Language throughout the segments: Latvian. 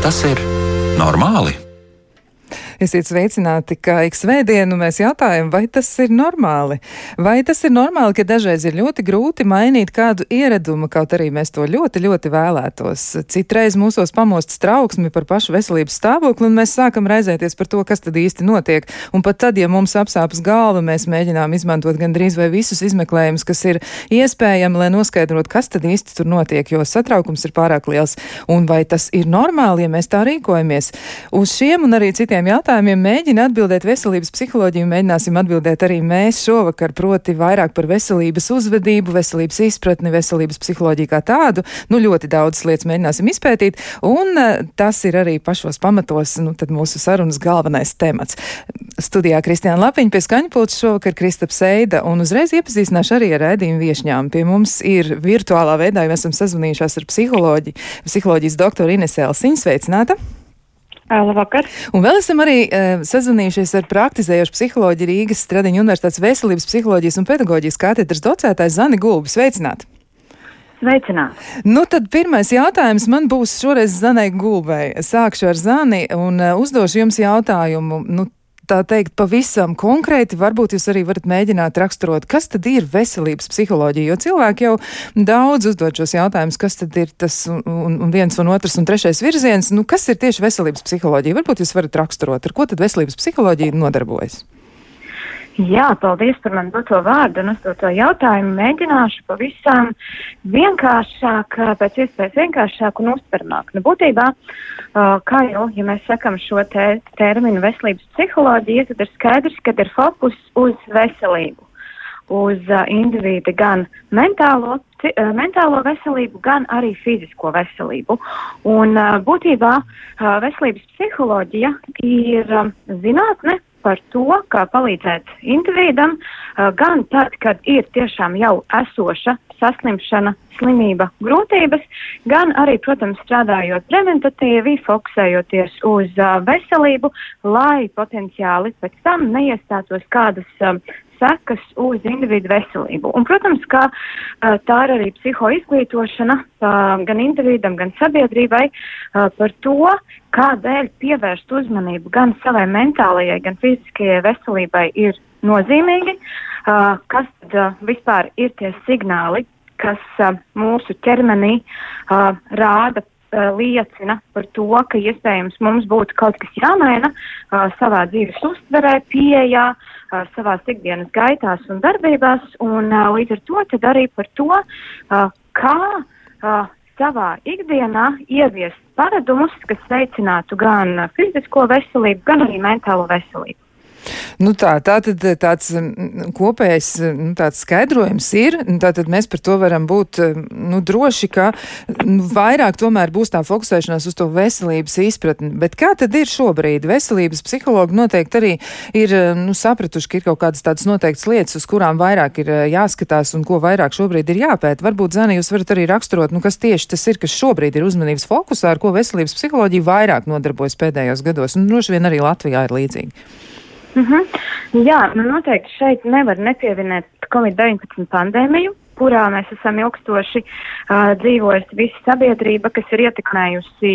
Tas ir normāli? Esiet sveicināti, ka ik svētdienu mēs jautājam, vai tas ir normāli. Vai tas ir normāli, ka dažreiz ir ļoti grūti mainīt kādu ieradumu, kaut arī mēs to ļoti, ļoti vēlētos. Citreiz mūsos pamost trauksmi par pašu veselības stāvokli, un mēs sākam raizēties par to, kas tad īsti notiek. Un pat tad, ja mums apsāpas galva, mēs mēģinām izmantot gandrīz vai visus izmeklējumus, kas ir iespējami, lai noskaidrotu, kas tad īsti tur notiek, jo satraukums ir pārāk liels. Un vai tas ir normāli, ja mēs tā rīkojamies? Uz šiem un arī citiem jautājumiem jautājumiem mēģina atbildēt veselības psiholoģija, mēģināsim atbildēt arī mēs šovakar, proti vairāk par veselības uzvedību, veselības izpratni, veselības psiholoģiju kā tādu. Nu, ļoti daudz lietas mēģināsim izpētīt, un eh, tas ir arī pašos pamatos, nu, mūsu sarunas galvenais temats. Studijā Kristiāna Lapiņa pie skaņpults šovakar Kristaps Seida, un uzreiz iepazīstināšu arī ar rēdījumu viešņām. Pie mums ir virtuālā veidā, jo esam sazvanījušās ar psiholoģi, psiholoģijas doktoru Inesēlu Siņu. Sveicināta! Labvakar. Un vēl esam arī uh, sazvanījušies ar praktizējošu psiholoģiju Rīgas Stradiņu Universitātes veselības psiholoģijas un pedagoģijas katedras docētāju Zani Gulbi. Sveicināt! Sveicināt! Nu, tad pirmais jautājums man būs šoreiz Zanai Gulbei. Sākšu ar Zani un uh, uzdošu jums jautājumu. Nu, tā teikt, pavisam konkrēti, varbūt jūs arī varat mēģināt raksturot, kas tad ir veselības psiholoģija, jo cilvēki jau daudz uzdod šos jautājumus, kas tad ir tas un, un viens un otrs un trešais virziens, nu kas ir tieši veselības psiholoģija? Varbūt jūs varat raksturot, ar ko tad veselības psiholoģija nodarbojas? Jā, paldies par man doto vārdu un uzdoto jautājumu. Mēģināšu pavisam vienkāršāk, pēc iespējas vienkāršāk un uztvermāk. Nu, būtībā, kā jau, ja mēs sakam šo te, terminu veselības psiholoģija, tad ir skaidrs, ka ir fokus uz veselību, uz individa gan mentālo, mentālo veselību, gan arī fizisko veselību. Un būtībā veselības psiholoģija ir zinātne, par to, kā palīdzēt individam, gan tad, kad ir tiešām jau esoša saslimšana, slimība, grūtības, gan arī, protams, strādājot preventatīvi, fokusējoties uz veselību, lai potenciāli pēc tam neiestātos kādas sekas uz individu veselību. Un, protams, ka uh, tā ir arī psihoizglītošana uh, gan individam, gan sabiedrībai uh, par to, kādēļ pievērst uzmanību gan savai mentālajai, gan fiziskajai veselībai ir nozīmīgi, uh, kas tad uh, vispār ir tie signāli, kas uh, mūsu ķermenī uh, rāda uh, liecina par to, ka iespējams mums būtu kaut kas jāmaina uh, savā dzīves uztverē, pieejā, uh, savās ikdienas gaitās un darbībās, un uh, līdz ar to tad arī par to, uh, kā uh, savā ikdienā ieviest paradumus, kas veicinātu gan fizisko veselību, gan arī mentālo veselību. Nu tā, tā tad eh, tāds mm, kopējs nu, tāds skaidrojums ir, tā tad mēs par to varam būt eh, nu, droši, ka nu, vairāk tomēr būs tā fokusēšanās uz to veselības izpratni. Bet kā tad ir šobrīd? Veselības psihologi noteikti arī ir eh, nu, sapratuši, ka ir kaut kādas tādas noteiktas lietas, uz kurām vairāk ir jāskatās un ko vairāk šobrīd ir jāpēt. Varbūt, Zani, jūs varat arī raksturot, nu, kas tieši tas ir, kas šobrīd ir uzmanības fokusā, ar ko veselības psiholoģija vairāk nodarbojas pēdējos gados, un droši vien arī Latvijā ir līdzīgi. Mm -hmm. Jā, nu noteikti šeit nevar nepieminēt Covid-19 pandēmiju, kurā mēs esam ilgstoši uh, dzīvojusi visa sabiedrība, kas ir ietekmējusi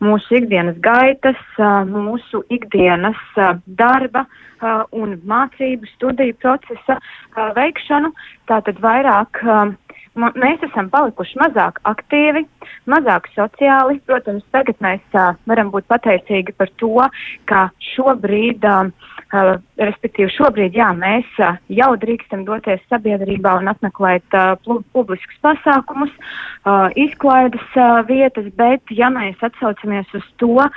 mūsu ikdienas gaitas, uh, mūsu ikdienas uh, darba uh, un mācību studiju procesa uh, veikšanu. Tātad vairāk uh, mēs esam palikuši mazāk aktīvi, mazāk sociāli. Protams, tagad mēs uh, varam būt pateicīgi par to, ka šobrīd uh, Uh, respektīvi, šobrīd jā, mēs uh, jau drīkstam doties sabiedrībā un apmeklēt uh, publiskus pasākumus, uh, izklaides uh, vietas, bet ja mēs atsaucamies uz to uh,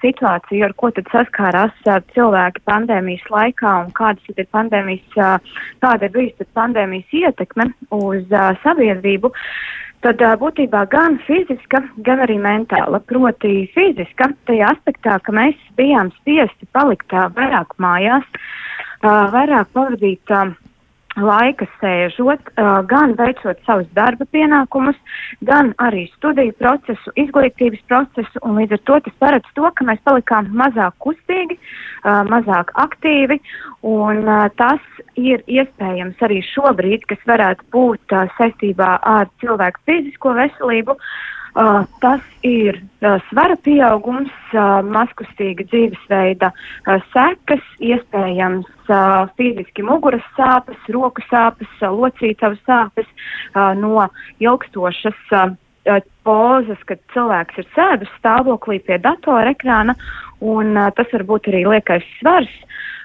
situāciju, ar ko tad saskārās uh, cilvēki pandēmijas laikā un kādas ir pandēmijas, uh, kāda ir bijusi pandēmijas ietekme uz uh, sabiedrību, uh, tad būtībā gan fiziska, gan arī mentāla. Proti, fiziska tajā aspektā, ka mēs bijām spiesti palikt vairāk mājās, vairāk pavadīt laika sēžot, gan veicot savus darba pienākumus, gan arī studiju procesu, izglītības procesu, un līdz ar to tas paredz to, ka mēs palikām mazāk kustīgi, mazāk aktīvi, un tas ir iespējams arī šobrīd, kas varētu būt saistībā ar cilvēku fizisko veselību, Uh, tas ir uh, svara pieaugums, uh, maskustīga dzīvesveida uh, sekas, iespējams uh, fiziski muguras sāpes, roku sāpes, uh, locītavu sāpes uh, no ilgstošas uh, pozas, kad cilvēks ir sēdus stāvoklī pie datora ekrāna, un uh, tas var būt arī liekais svars.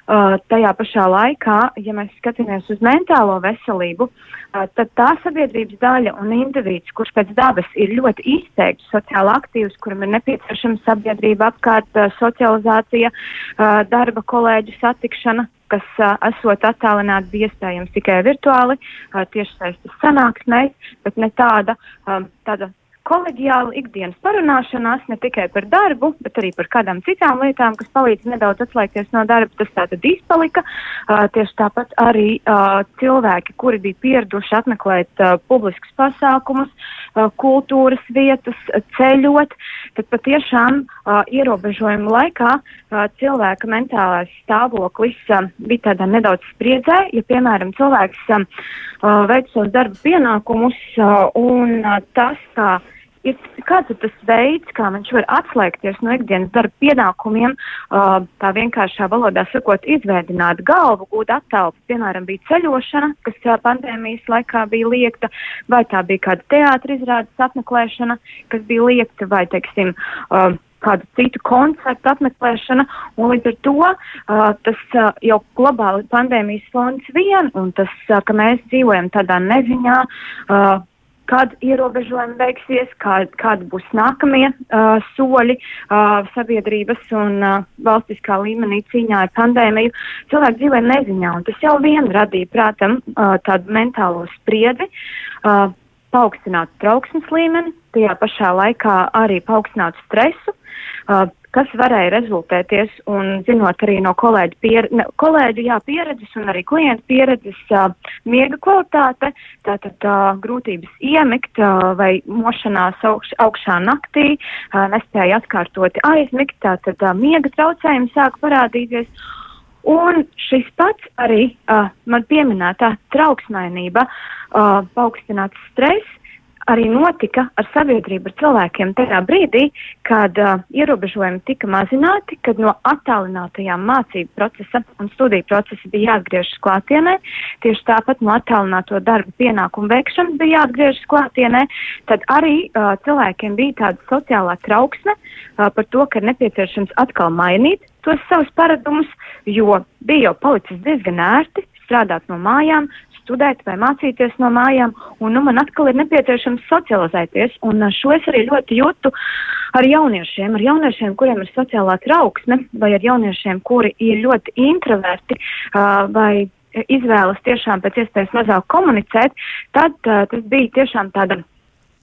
Uh, tajā pašā laikā, ja mēs skatāmies uz mentālo veselību, uh, tad tā sabiedrības daļa un indivīds, kurš pēc dabas ir ļoti izteikts, sociāli aktīvs, kuram ir nepieciešama sabiedrība apkārt, uh, socializācija, uh, darba kolēģu satikšana, kas uh, esot attālināti bija iespējams tikai virtuāli, uh, tieši saistas sanāksmēs, bet ne tāda, um, tāda koleģiāla ikdienas parunāšanās ne tikai par darbu, bet arī par kādām citām lietām, kas palīdz nedaudz atslēgties no darba. Tas tātad izpalika. Uh, tieši tāpat arī uh, cilvēki, kuri bija pieraduši apmeklēt uh, publiskus pasākumus, uh, kultūras vietas, uh, ceļot, tad patiešām uh, ierobežojumu laikā uh, cilvēka mentālais stāvoklis uh, bija tādā nedaudz spriedzē. Ja, piemēram, cilvēks uh, veic savus darba pienākumus uh, un uh, tas, kā uh, ir kāds ir tas veids, kā viņš var atslēgties no ikdienas darba pienākumiem, uh, tā vienkāršā valodā sakot, izvēdināt galvu, gūt attelpu. Piemēram, bija ceļošana, kas uh, pandēmijas laikā bija liekta, vai tā bija kāda teātra izrādes apmeklēšana, kas bija liekta, vai, teiksim, uh, kādu citu koncertu apmeklēšana, un līdz ar to uh, tas uh, jau globāli pandēmijas fonds vien, un tas, uh, ka mēs dzīvojam tādā neziņā, uh, kad ierobežojumi beigsies, kād, kādi būs nākamie uh, soļi uh, sabiedrības un uh, valstiskā līmenī cīņā ar pandēmiju. Cilvēki dzīvē neziņā, un tas jau vien radīja, prātam, uh, tādu mentālo spriedzi. Uh, paaugstināt trauksmes līmeni, tajā pašā laikā arī paaugstināt stresu, uh, kas varēja rezultēties, un zinot arī no kolēģu, pier, ne, kolēģu jā, pieredzes un arī klientu pieredzes, uh, miega kvalitāte, tātad uh, grūtības iemigt uh, vai mošanās augš, augšā naktī, uh, nespēja atkārtoti aizmigt, tātad uh, miega traucējumi sāk parādīties. Un šis pats arī uh, man pieminētā trauksmainība, uh, paaugstināts stress, arī notika ar sabiedrību, ar cilvēkiem tajā brīdī, kad uh, ierobežojumi tika mazināti, kad no attālinātajām mācību procesa un studiju procesa bija jāatgriežas klātienē, tieši tāpat no attālināto darbu pienākumu veikšanas bija jāatgriežas klātienē, tad arī uh, cilvēkiem bija tāda sociālā trauksme uh, par to, ka nepieciešams atkal mainīt tos savus paradumus, jo bija jau palicis diezgan ērti strādāt no mājām, studēt vai mācīties no mājām, un nu, man atkal ir nepieciešams socializēties, un šo es arī ļoti jūtu ar jauniešiem, ar jauniešiem, kuriem ir sociālā trauksme, vai ar jauniešiem, kuri ir ļoti introverti, uh, vai izvēlas tiešām pēc iespējas mazāk komunicēt, tad uh, tas bija tiešām tāda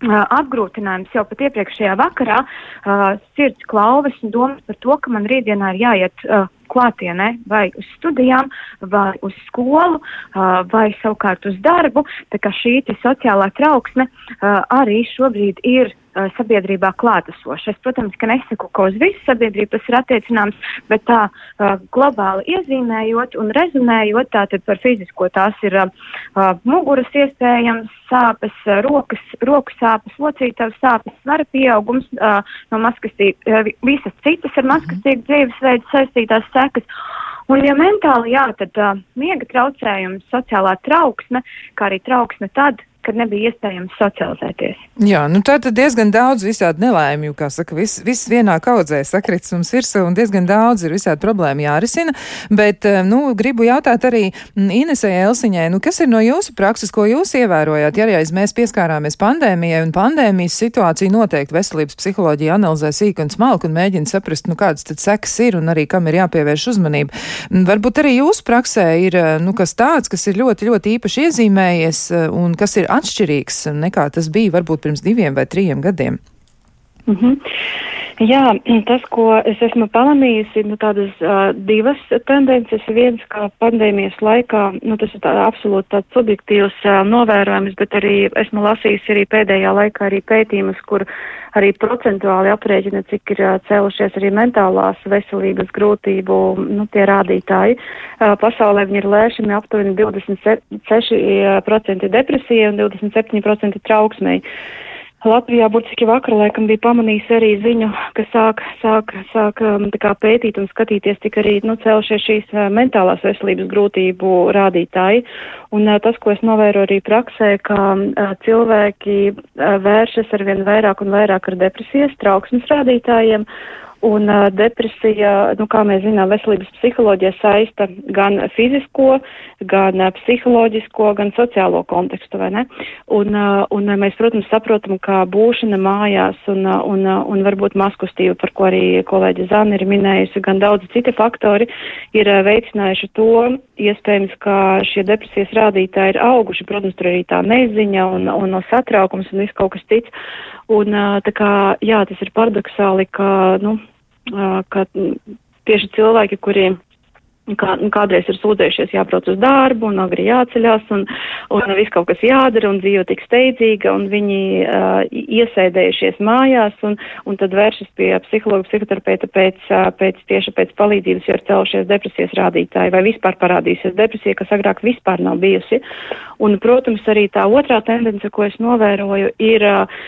apgrūtinājums jau pat iepriekšējā vakarā, uh, sirds klauves un domas par to, ka man rītdienā ir jāiet uh, klātienē vai uz studijām, vai uz skolu, vai savukārt uz darbu. Tā kā šī sociālā trauksme arī šobrīd ir sabiedrībā klātesoša. Es, protams, ka nesaku, ka uz visu sabiedrību tas ir attiecināms, bet tā uh, globāli iezīmējot un rezumējot, tātad par fizisko tās ir uh, muguras iespējams, sāpes, uh, rokas, roku sāpes, locītavas sāpes, svara pieaugums uh, no maskastīgi, uh, visas citas ar maskastīgu dzīvesveidu saistītās sekas. Un, ja mentāli, jā, tad uh, miega traucējums, sociālā trauksme, kā arī trauksme tad, kad nebija iespējams socializēties. Jā, nu tā tad diezgan daudz visādi nelaimju, kā saka, viss vis vienā kaudzē sakrits mums virsū un diezgan daudz ir visādi problēma jārisina, bet, eh, nu, gribu jautāt arī mm, Inesai Elsiņai, nu, kas ir no jūsu prakses, ko jūs ievērojāt, ja reiz mēs pieskārāmies pandēmijai un pandēmijas situācija noteikti veselības psiholoģija analizē sīk un smalk un mēģina saprast, nu, kādas tad sekas ir un arī kam ir jāpievērš uzmanība. Mm, varbūt arī jūsu praksē ir, eh, nu, kas tāds, kas ir ļoti, ļoti īpaši iezīmējies eh, un kas ir atšķirīgs nekā tas bija varbūt pirms diviem vai trim gadiem? Mm -hmm. Jā, tas, ko es esmu pamanījusi, ir nu, tādas uh, divas tendences. Viens, kā pandēmijas laikā, nu, tas ir tā, absolūti tāds subjektīvs uh, novērojums, bet arī esmu lasījusi arī pēdējā laikā arī pētījumus, kur arī procentuāli aprēķina, cik ir uh, cēlušies arī mentālās veselības grūtību, nu, tie rādītāji. Uh, pasaulē viņi ir lēšami aptuveni 26% depresija un 27% trauksmei. Latvijā burtiski vakar laikam bija pamanījis arī ziņu, ka sāk, sāk, sāk um, kā pētīt un skatīties, cik arī nu, celšies šīs uh, mentālās veselības grūtību rādītāji. Un uh, tas, ko es novēroju arī praksē, ka uh, cilvēki vēršas ar vien vairāk un vairāk ar depresijas, trauksmes rādītājiem. Un uh, depresija, nu, kā mēs zinām, veselības psiholoģija saista gan fizisko, gan uh, psiholoģisko, gan sociālo kontekstu, vai ne? Un, uh, un mēs, protams, saprotam, ka būšana mājās un, uh, un, uh, un varbūt maskustība, par ko arī kolēģi Zana ir minējusi, gan daudzi citi faktori ir uh, veicinājuši to, iespējams, ka šie depresijas rādītāji ir auguši, protams, tur arī tā neziņa un, un no satraukums un viss kaut kas cits. Un uh, tā kā, jā, tas ir paradoxāli, ka, nu, ka tieši cilvēki, kuriem kā, nu, kādreiz ir sūdzējušies jābrauc uz darbu un agri jāceļās un, un viss kaut kas jādara un dzīve tik steidzīga un viņi uh, iesēdējušies mājās un, un tad vēršas pie psihologa, psihoterapeita pēc, pēc tieši pēc palīdzības, jo ir celšies depresijas rādītāji vai vispār parādīsies depresija, kas agrāk vispār nav bijusi. Un, protams, arī tā otrā tendence, ko es novēroju, ir uh,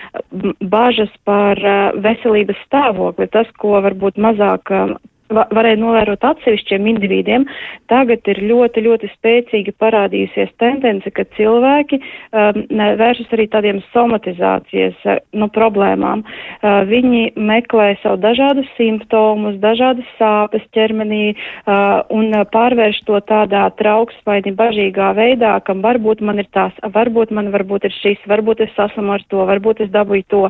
bažas par uh, veselības stāvokli. Tas, ko varbūt mazāk uh, varēja novērot atsevišķiem individiem, tagad ir ļoti, ļoti spēcīgi parādījusies tendence, ka cilvēki um, vēršas arī tādiem somatizācijas uh, nu, problēmām. Uh, viņi meklē savu dažādus simptomus, dažādas sāpes ķermenī uh, un pārvērš to tādā trauksmaini bažīgā veidā, kam varbūt man ir tās, varbūt man varbūt ir šis, varbūt es saslimu ar to, varbūt es dabūju to.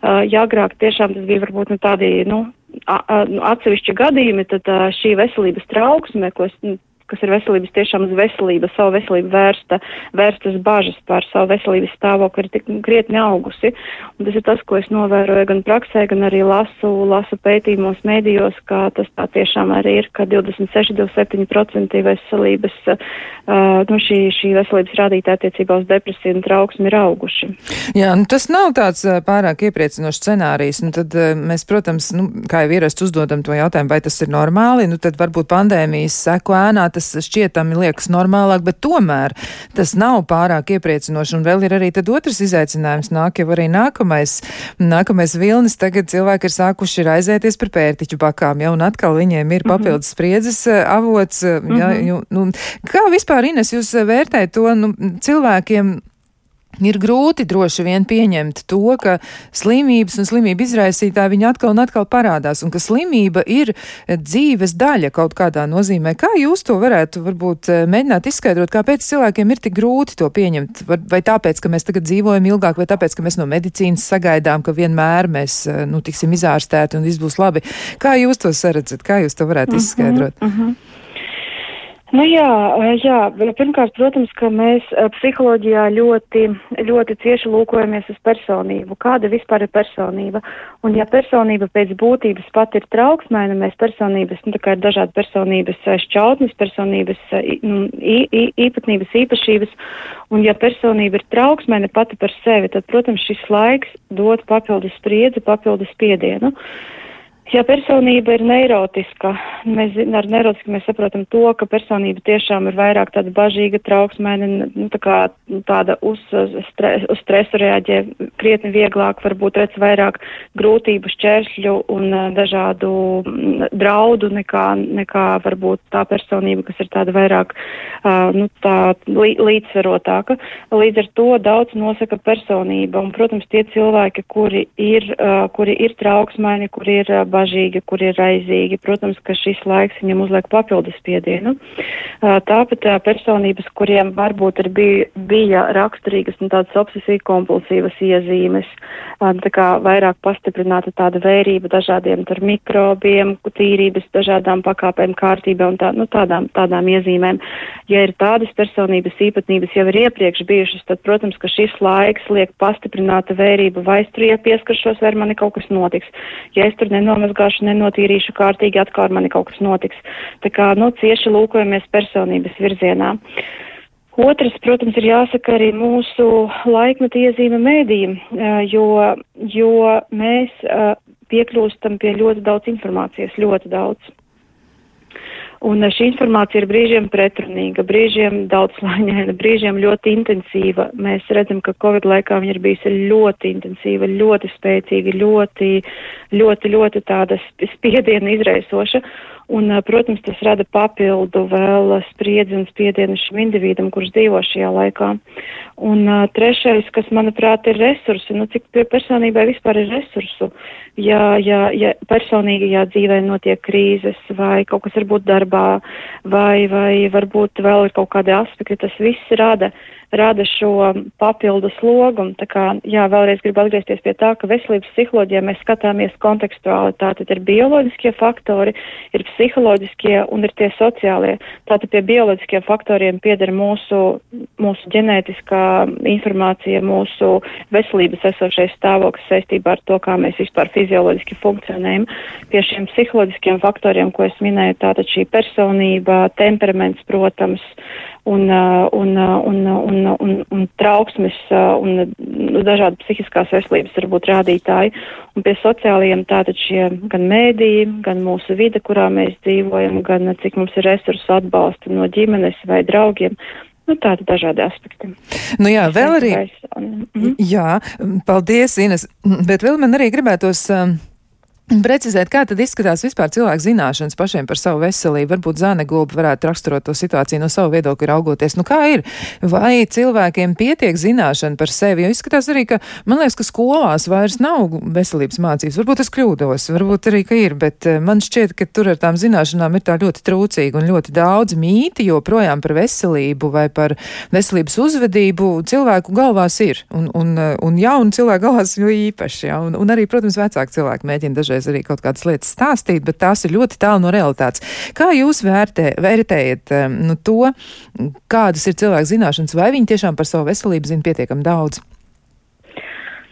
Uh, ja agrāk tiešām tas bija varbūt nu, tādi, Nu, atsevišķi gadījumi, tad šī veselības trauksme, ko es nu, kas ir veselības tiešām uz veselību, savu veselību vērsta, vērstas bažas par savu veselības stāvokli ir tik krietni augusi. Un tas ir tas, ko es novēroju gan praksē, gan arī lasu, lasu pētījumos mēdījos, ka tas tā tiešām arī ir, ka 26-27% veselības, uh, nu šī, šī veselības rādītāja attiecībā uz depresiju un trauksmi ir auguši. Jā, nu tas nav tāds pārāk iepriecinošs scenārijs. Nu tad mēs, protams, nu, kā jau ierasts uzdodam to jautājumu, vai tas ir normāli, nu tad varbūt pandēmijas seku ēnā tas šķietami liekas normālāk, bet tomēr tas nav pārāk iepriecinoši. Un vēl ir arī tad otrs izaicinājums nāk jau arī nākamais. Nākamais vilnis tagad cilvēki ir sākuši raizēties par pērtiķu bakām, ja, un atkal viņiem ir mhm. papildus spriedzes eh, avots. Ja, mm -hmm. nu, kā vispār, Ines, jūs vērtējat to nu, cilvēkiem? Ir grūti droši vien pieņemt to, ka slimības un slimību izraisītāji viņi atkal un atkal parādās, un ka slimība ir dzīves daļa kaut kādā nozīmē. Kā jūs to varētu varbūt eh, mēģināt izskaidrot, kāpēc cilvēkiem ir tik grūti to pieņemt? Vai tāpēc, ka mēs tagad dzīvojam ilgāk, vai tāpēc, ka mēs no medicīnas sagaidām, ka vienmēr mēs, eh, nu, tiksim izārstēti un viss būs labi? Kā jūs to saredzat? Kā jūs to varētu mhm, izskaidrot? Uh -huh, uh -huh. Nu jā, jā, pirmkārt, protams, ka mēs psiholoģijā ļoti, ļoti cieši lūkojamies uz personību. Kāda vispār ir personība? Un ja personība pēc būtības pat ir trauksmēna, mēs personības, nu tā kā ir dažādi personības šķautnes, personības nu, īpatnības, īpašības, un ja personība ir trauksmēna pati par sevi, tad, protams, šis laiks dod papildus spriedzi, papildus spiedienu. Uh, Ja personība ir neirotiska, mēs ar neirotisku mēs saprotam to, ka personība tiešām ir vairāk tāda bažīga, trauksmēna, nu, tā kā tāda uz, stre, uz stresu reaģē krietni vieglāk, varbūt redz vairāk grūtību, šķēršļu un uh, dažādu draudu nekā, nekā varbūt tā personība, kas ir tāda vairāk, uh, nu, tā lī, līdzsvarotāka. Līdz ar to daudz nosaka personība un, protams, tie cilvēki, kuri ir, uh, kuri ir trauksmēni, kuri ir uh, bažīgi, kur ir raizīgi. Protams, ka šis laiks viņam uzliek papildus spiedienu. Tāpat personības, kuriem varbūt ir bija, bija raksturīgas un tādas obsesija kompulsīvas iezīmes, tā kā vairāk pastiprināta tāda vērība dažādiem tur mikrobiem, tīrības dažādām pakāpēm kārtībā un tā, nu, tādām, tādām iezīmēm. Ja ir tādas personības īpatnības jau ir iepriekš bijušas, tad, protams, ka šis laiks liek pastiprināta vērība, vai es tur iepaskaršos, vai ar mani kaut kas notiks. Ja es tur nenomazgāšu, nemazgāšu, nenotīrīšu kārtīgi, atkal ar mani kaut kas notiks. Tā kā, nu, cieši lūkojamies personības virzienā. Otrs, protams, ir jāsaka arī mūsu laikmeta iezīme mēdījiem, jo, jo mēs piekļūstam pie ļoti daudz informācijas, ļoti daudz. Un šī informācija ir brīžiem pretrunīga, brīžiem daudzslāņaina, brīžiem ļoti intensīva. Mēs redzam, ka Covid laikā viņa ir bijusi ļoti intensīva, ļoti spēcīga, ļoti, ļoti, ļoti tāda spiediena izraisoša. Un, protams, tas rada papildu vēl spriedzi un spiedienu šim individam, kurš dzīvo šajā laikā. Un uh, trešais, kas, manuprāt, ir resursi, nu, cik personībai vispār ir resursu, ja, ja, ja personīgajā dzīvē notiek krīzes vai kaut kas varbūt darbā vai, vai varbūt vēl ir kaut kādi aspekti, tas viss rada rada šo papildu slogu. Tā kā, jā, vēlreiz gribu atgriezties pie tā, ka veselības psiholoģijā mēs skatāmies kontekstuāli. Tātad ir bioloģiskie faktori, ir psiholoģiskie un ir tie sociālie. Tātad pie bioloģiskiem faktoriem pieder mūsu, mūsu ģenētiskā informācija, mūsu veselības esošais stāvoklis saistībā ar to, kā mēs vispār fizioloģiski funkcionējam. Pie šiem psiholoģiskiem faktoriem, ko es minēju, tātad šī personība, temperaments, protams, un, un, un, un, un, un trauksmes un dažādi psihiskās veselības varbūt rādītāji. Un pie sociālajiem tātad šie gan mēdīji, gan mūsu vide, kurā mēs dzīvojam, gan cik mums ir resursu atbalsta no ģimenes vai draugiem. Nu, tādi dažādi aspekti. Nu jā, vēl arī. Mhm. Jā, paldies, Ines. Bet vēl man arī gribētos. Um, Precizēt, kā tad izskatās vispār cilvēku zināšanas pašiem par savu veselību? Varbūt Zāne Gulba varētu raksturot to situāciju no savu viedokļu raugoties. Nu, kā ir? Vai cilvēkiem pietiek zināšana par sevi? Jo izskatās arī, ka man liekas, ka skolās vairs nav veselības mācības. Varbūt es kļūdos, varbūt arī, ka ir, bet eh, man šķiet, ka tur ar tām zināšanām ir tā ļoti trūcīgi un ļoti daudz mīti joprojām par veselību vai par veselības uzvedību cilvēku galvās ir. Un, un, eh, un jaunu cilvēku galvās jo īpaši, ja? un, un arī, protams, vecāki cilvēki mēģina dažreiz dažreiz arī kaut kādas lietas stāstīt, bet tās ir ļoti tālu no realitātes. Kā jūs vērtē, vērtējat nu, to, kādas ir cilvēku zināšanas, vai viņi tiešām par savu veselību zina pietiekami daudz?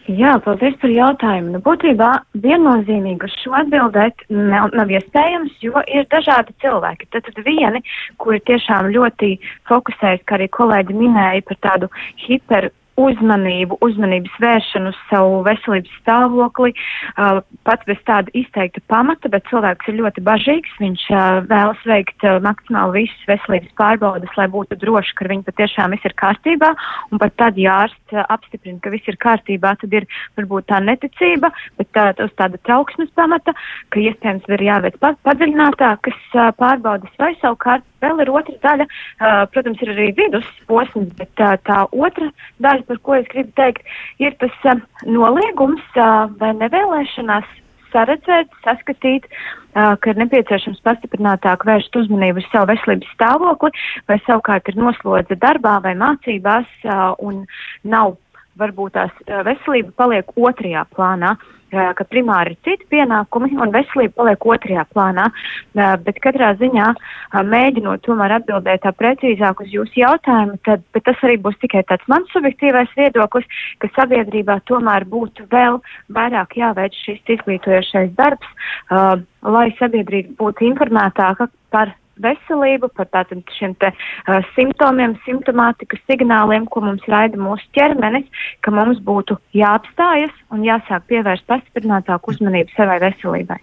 Jā, paldies par jautājumu. Nu, būtībā viennozīmīgi uz šo atbildēt nav, nav iespējams, jo ir dažādi cilvēki. Tad, tad vieni, kuri tiešām ļoti fokusējas, kā arī kolēģi minēja, par tādu hiper uzmanību, uzmanības vēršanu uz savu veselības stāvokli, uh, pat bez tāda izteikta pamata, bet cilvēks ir ļoti bažīgs, viņš uh, vēlas veikt uh, maksimāli visas veselības pārbaudas, lai būtu droši, ka viņi patiešām viss ir kārtībā, un pat tad, ja ārsts uh, apstiprina, ka viss ir kārtībā, tad ir varbūt tā neticība, bet tā, uz tāda trauksmes pamata, ka iespējams ir jāveic padziļinātākas uh, pārbaudas vai savukārt vēl ir otra daļa, uh, protams, ir arī vidus posms, bet uh, tā otra daļa, par ko es gribu teikt, ir tas uh, noliegums uh, vai nevēlēšanās saredzēt, saskatīt, uh, ka ir nepieciešams pastiprinātāk vērst uzmanību uz savu veselības stāvokli, vai savukārt ir noslodze darbā vai mācībās uh, un nav varbūt tās veselība paliek otrajā plānā. Ka primāri ir citi pienākumi un veselība paliek otrajā plānā. Bet katrā ziņā mēģinot tomēr atbildēt tā precīzāk uz jūsu jautājumu, tad tas arī būs tikai tāds mans subjektīvais viedoklis, ka sabiedrībā tomēr būtu vēl vairāk jāveic šis izglītojošais darbs, lai sabiedrība būtu informētāka par veselību, par tātad šiem te uh, simptomiem, simptomātikas signāliem, ko mums raida mūsu ķermenis, ka mums būtu jāapstājas un jāsāk pievērst pastiprinātāku uzmanību savai veselībai.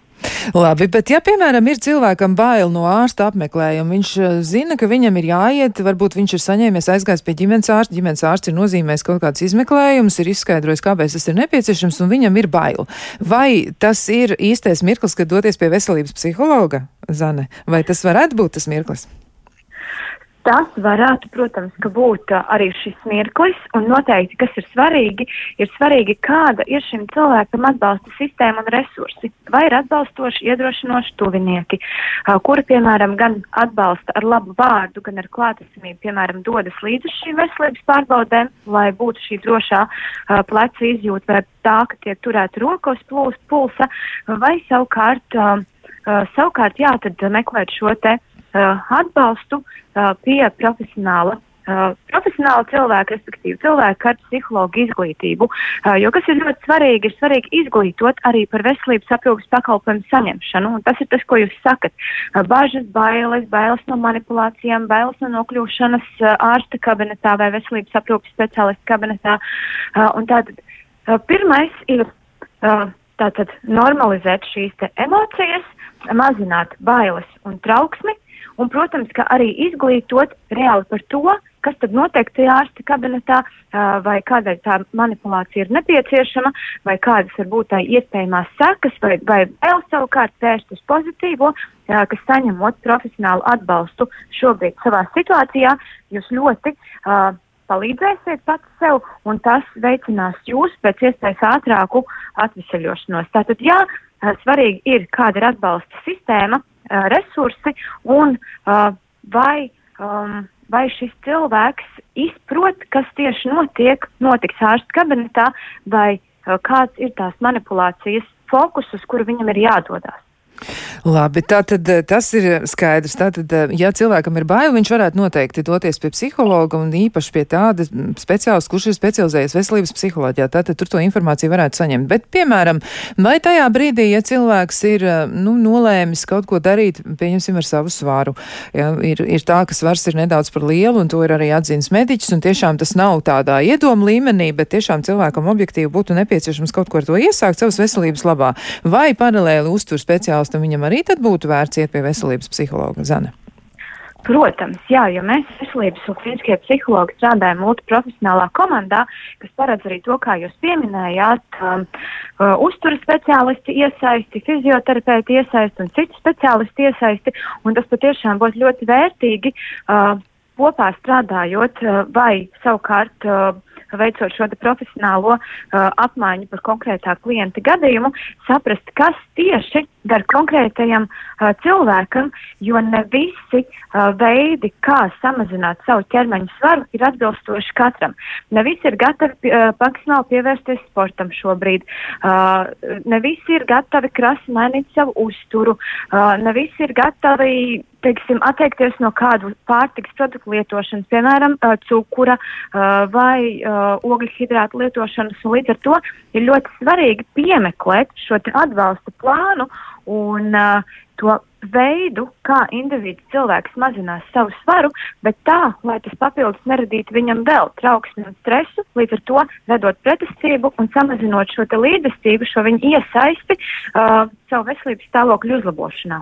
Labi, bet ja, piemēram, ir cilvēkam bail no ārsta apmeklējuma, viņš zina, ka viņam ir jāiet, varbūt viņš ir saņēmies aizgājis pie ģimenes ārsta, ģimenes ārsts ir nozīmējis kaut kāds izmeklējums, ir izskaidrojis, kāpēc tas ir nepieciešams, un viņam ir bail. Vai tas ir īstais mirklis, kad doties pie veselības psihologa, Zane, vai tas varētu būt tas mirklis? Tas varētu, protams, būt arī šis mirklis, un noteikti, kas ir svarīgi, ir svarīgi, kāda ir šim cilvēkam atbalsta sistēma un resursi. Vai ir atbalstoši, iedrošinoši tuvinieki, kuri, piemēram, gan atbalsta ar labu vārdu, gan ar klātesamību, piemēram, dodas līdz šīm veselības pārbaudēm, lai būtu šī drošā pleca izjūta, vai tā, ka tiek turēta rokos plūst pulsa, vai savukārt, savukārt jā, tad meklēt šo te atbalstu uh, pie profesionāla. Uh, profesionāla cilvēka, respektīvi cilvēka ar psihologu izglītību, uh, jo kas ir ļoti svarīgi, ir svarīgi izglītot arī par veselības aprūpas pakalpojumu saņemšanu, un tas ir tas, ko jūs sakat. Uh, bažas, bailes, bailes no manipulācijām, bailes no nokļūšanas uh, ārsta kabinetā vai veselības aprūpas speciālista kabinetā, uh, un tātad uh, pirmais ir uh, tātad normalizēt šīs emocijas, mazināt bailes un trauksmi, un, protams, ka arī izglītot reāli par to, kas tad notiek tajā ārsta kabinetā, vai kādēļ tā manipulācija ir nepieciešama, vai kādas var būt tā iespējamās sekas, vai, vai vēl savukārt vērst uz pozitīvo, kas saņemot profesionālu atbalstu šobrīd savā situācijā, jūs ļoti uh, palīdzēsiet pats sev, un tas veicinās jūs pēc iespējas ātrāku atvesaļošanos. Tātad, jā, svarīgi ir, kāda ir atbalsta sistēma, resursi un vai, um, vai šis cilvēks izprot, kas tieši notiek, notiks ārsta kabinetā, vai kāds ir tās manipulācijas fokus, uz kuru viņam ir jādodas. Labi, tātad eh, tas ir skaidrs. Tātad, eh, ja cilvēkam ir bail, viņš varētu noteikti doties pie psihologa un īpaši pie tāda speciālista, kurš ir specializējies veselības psiholoģijā. Tātad tur to informāciju varētu saņemt. Bet, piemēram, vai tajā brīdī, ja cilvēks ir eh, nu, nolēmis kaut ko darīt, pieņemsim ar savu svaru, ja, ir, ir tā, ka svars ir nedaudz par lielu, un to ir arī atzīts mediķis, un tiešām tas nav tādā iedoma līmenī, bet tiešām cilvēkam objektīvi būtu nepieciešams kaut ko ar to iesākt savas veselības labā. Vai paralēli uztur speciālistu ārstu, viņam arī tad būtu vērts iet pie veselības psihologa Zana? Protams, jā, jo mēs veselības un klīniskie psihologi strādājam multiprofesionālā komandā, kas paredz arī to, kā jūs pieminējāt, um, uh, uzturas speciālisti iesaisti, fizioterapeiti iesaisti un citu speciālisti iesaisti, un tas patiešām būtu ļoti vērtīgi uh, kopā strādājot uh, vai savukārt uh, veicot šo profesionālo uh, apmaiņu par konkrētā klienta gadījumu, saprast, kas tieši dar konkrētajam uh, cilvēkam, jo ne visi uh, veidi, kā samazināt savu ķermeņa svaru, ir atbilstoši katram. Ne visi ir gatavi uh, maksimāli pievērsties sportam šobrīd, uh, ne visi ir gatavi krasi mainīt savu uzturu, uh, ne visi ir gatavi teiksim, atteikties no kādu pārtiks produktu lietošanas, piemēram, cukura vai ogļu hidrātu lietošanas. Līdz ar to ir ļoti svarīgi piemeklēt šo atbalsta plānu un to veidu, kā individu cilvēks mazinās savu svaru, bet tā, lai tas papildus neradītu viņam vēl trauksmi un stresu, līdz ar to radot pretestību un samazinot šo līdzestību, šo viņa iesaisti uh, savu veselības stāvokļu uzlabošanā.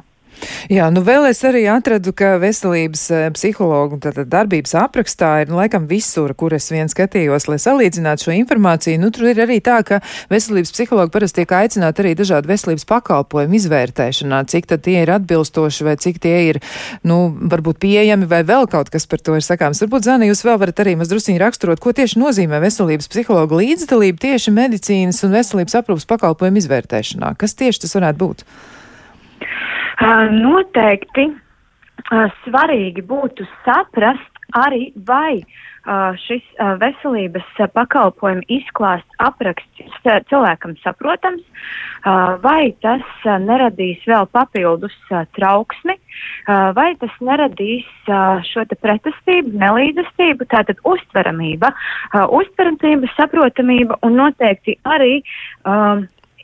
Jā, nu vēl es arī atradu, ka veselības eh, psihologu darbības aprakstā ir nu, laikam visur, kur es vien skatījos, lai salīdzinātu šo informāciju. Nu, tur ir arī tā, ka veselības psihologi parasti tiek aicināti arī dažādu veselības pakalpojumu izvērtēšanā, cik tad tie ir atbilstoši vai cik tie ir, nu, varbūt pieejami vai vēl kaut kas par to ir sakāms. Varbūt, Zani, jūs vēl varat arī mazdrusiņi raksturot, ko tieši nozīmē veselības psihologa līdzdalība tieši medicīnas un veselības aprūpas pakalpojumu izvērtēšanā. Kas tieši tas varētu būt? Noteikti svarīgi būtu saprast arī, vai šis veselības pakalpojumu izklāsts apraksts cilvēkam saprotams, vai tas neradīs vēl papildus trauksmi, vai tas neradīs šo te pretestību, nelīdzestību, tātad uztveramība, uztveramība, saprotamība un noteikti arī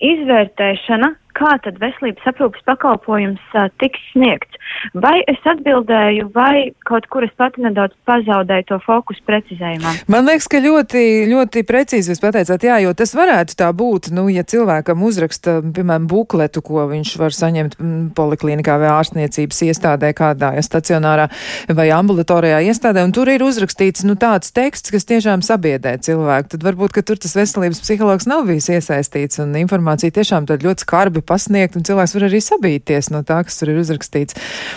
izvērtēšana kā tad veselības aprūpas pakalpojums uh, tiks sniegts. Vai es atbildēju, vai kaut kur es pati nedaudz pazaudēju to fokusu precizējumā? Man liekas, ka ļoti, ļoti precīzi jūs pateicāt, jā, jo tas varētu tā būt, nu, ja cilvēkam uzraksta, piemēram, bukletu, ko viņš var saņemt poliklinikā vai ārstniecības iestādē kādā ja stacionārā vai ambulatorijā iestādē, un tur ir uzrakstīts, nu, tāds teksts, kas tiešām sabiedē cilvēku, tad varbūt, ka tur tas veselības psihologs nav bijis iesaistīts, un informācija tiešām tad ļoti skarbi labi pasniegt, un cilvēks var arī sabīties no tā, kas tur ir uzrakstīts.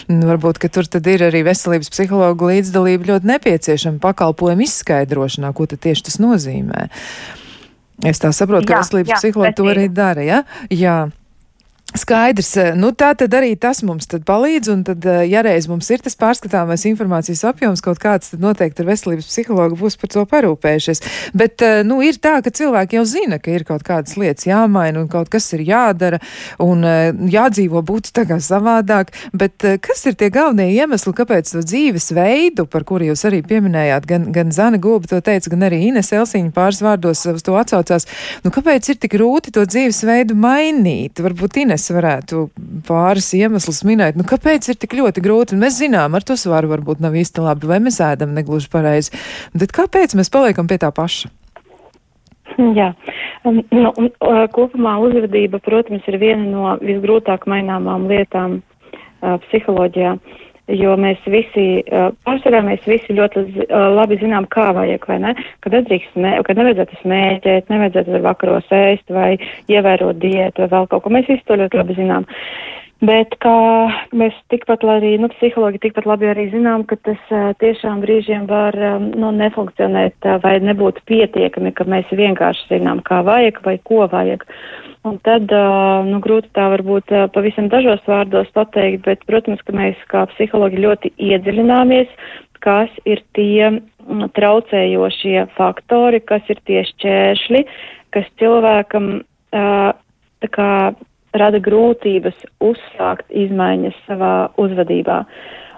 Varbūt, ka tur tad ir arī veselības psihologa līdzdalība ļoti nepieciešama pakalpojumu izskaidrošanā, ko tad tieši tas nozīmē. Es tā saprotu, ka jā, veselības psihologi to arī dara, ja? Jā. Skaidrs, eh, nu tā tad arī tas mums tad palīdz, un tad, eh, ja reiz mums ir tas pārskatāmais informācijas apjoms kaut kāds, tad noteikti ar veselības psihologu būs par to parūpējušies. Bet, eh, nu, ir tā, ka cilvēki jau zina, ka ir kaut kādas lietas jāmaina un kaut kas ir jādara un jādzīvo būtu tā kā savādāk, bet kas ir tie galvenie iemesli, kāpēc to dzīves veidu, par kuru jūs arī pieminējāt, gan, gan Zana Gulba to teica, gan arī Ines Elsiņa pāris vārdos uz to atsaucās, nu, kāpēc ir tik grūti to dzīves veidu mainīt? Varbūt Ines mēs varētu pāris iemeslus minēt, nu kāpēc ir tik ļoti grūti, mēs zinām, ar to svaru varbūt nav īsti labi, vai mēs ēdam negluži pareizi, bet kāpēc mēs paliekam pie tā paša? Jā, um, nu, uh, kopumā uzvedība, protams, ir viena no visgrūtāk maināmām lietām uh, psiholoģijā. Jo mēs visi, pārsvarā mēs visi ļoti labi zinām, kā vajag, vai ne, kad nedrīkst, smē, kad nevajadzētu smēķēt, nevajadzētu vakaros ēst vai ievērot diētu vai vēl kaut ko. Mēs visi to ļoti labi zinām. Bet mēs tikpat arī, nu, psihologi tikpat labi arī zinām, ka tas tiešām brīžiem var, nu, nefunkcionēt vai nebūt pietiekami, ka mēs vienkārši zinām, kā vajag vai ko vajag. Un tad, nu, grūti tā varbūt pavisam dažos vārdos pateikt, bet, protams, ka mēs kā psihologi ļoti iedziļināmies, kas ir tie traucējošie faktori, kas ir tie šķēršļi, kas cilvēkam tā kā rada grūtības uzsākt izmaiņas savā uzvedībā.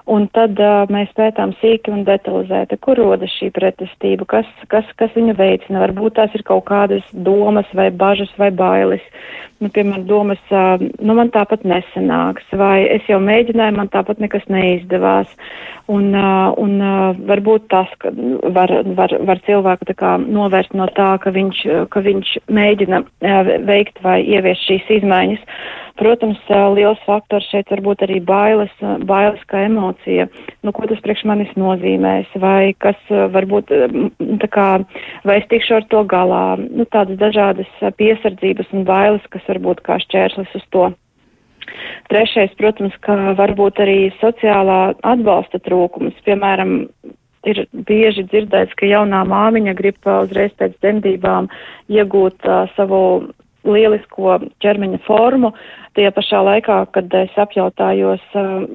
Un tad uh, mēs pētām sīki un detalizēti, kur rodas šī pretestība, kas, kas, kas viņu veicina. Varbūt tās ir kaut kādas domas vai bažas vai bailes. Nu, piemēram, domas, uh, nu man tāpat nesanāks, vai es jau mēģināju, man tāpat nekas neizdevās. Un, uh, un uh, varbūt tas, ka var, var, var cilvēku tā kā novērst no tā, ka viņš, ka viņš mēģina uh, veikt vai ieviest šīs izmaiņas. Protams, liels faktors šeit var būt arī bailes, bailes kā emocija. Nu, ko tas priekš manis nozīmēs, vai kas varbūt tā kā, vai es tikšu ar to galā. Nu, tādas dažādas piesardzības un bailes, kas varbūt kā šķērslis uz to. Trešais, protams, ka varbūt arī sociālā atbalsta trūkums. Piemēram, ir bieži dzirdēts, ka jaunā māmiņa grib uzreiz pēc dzemdībām iegūt uh, savu lielisko ķermeņa formu, Tie pašā laikā, kad es apjautājos,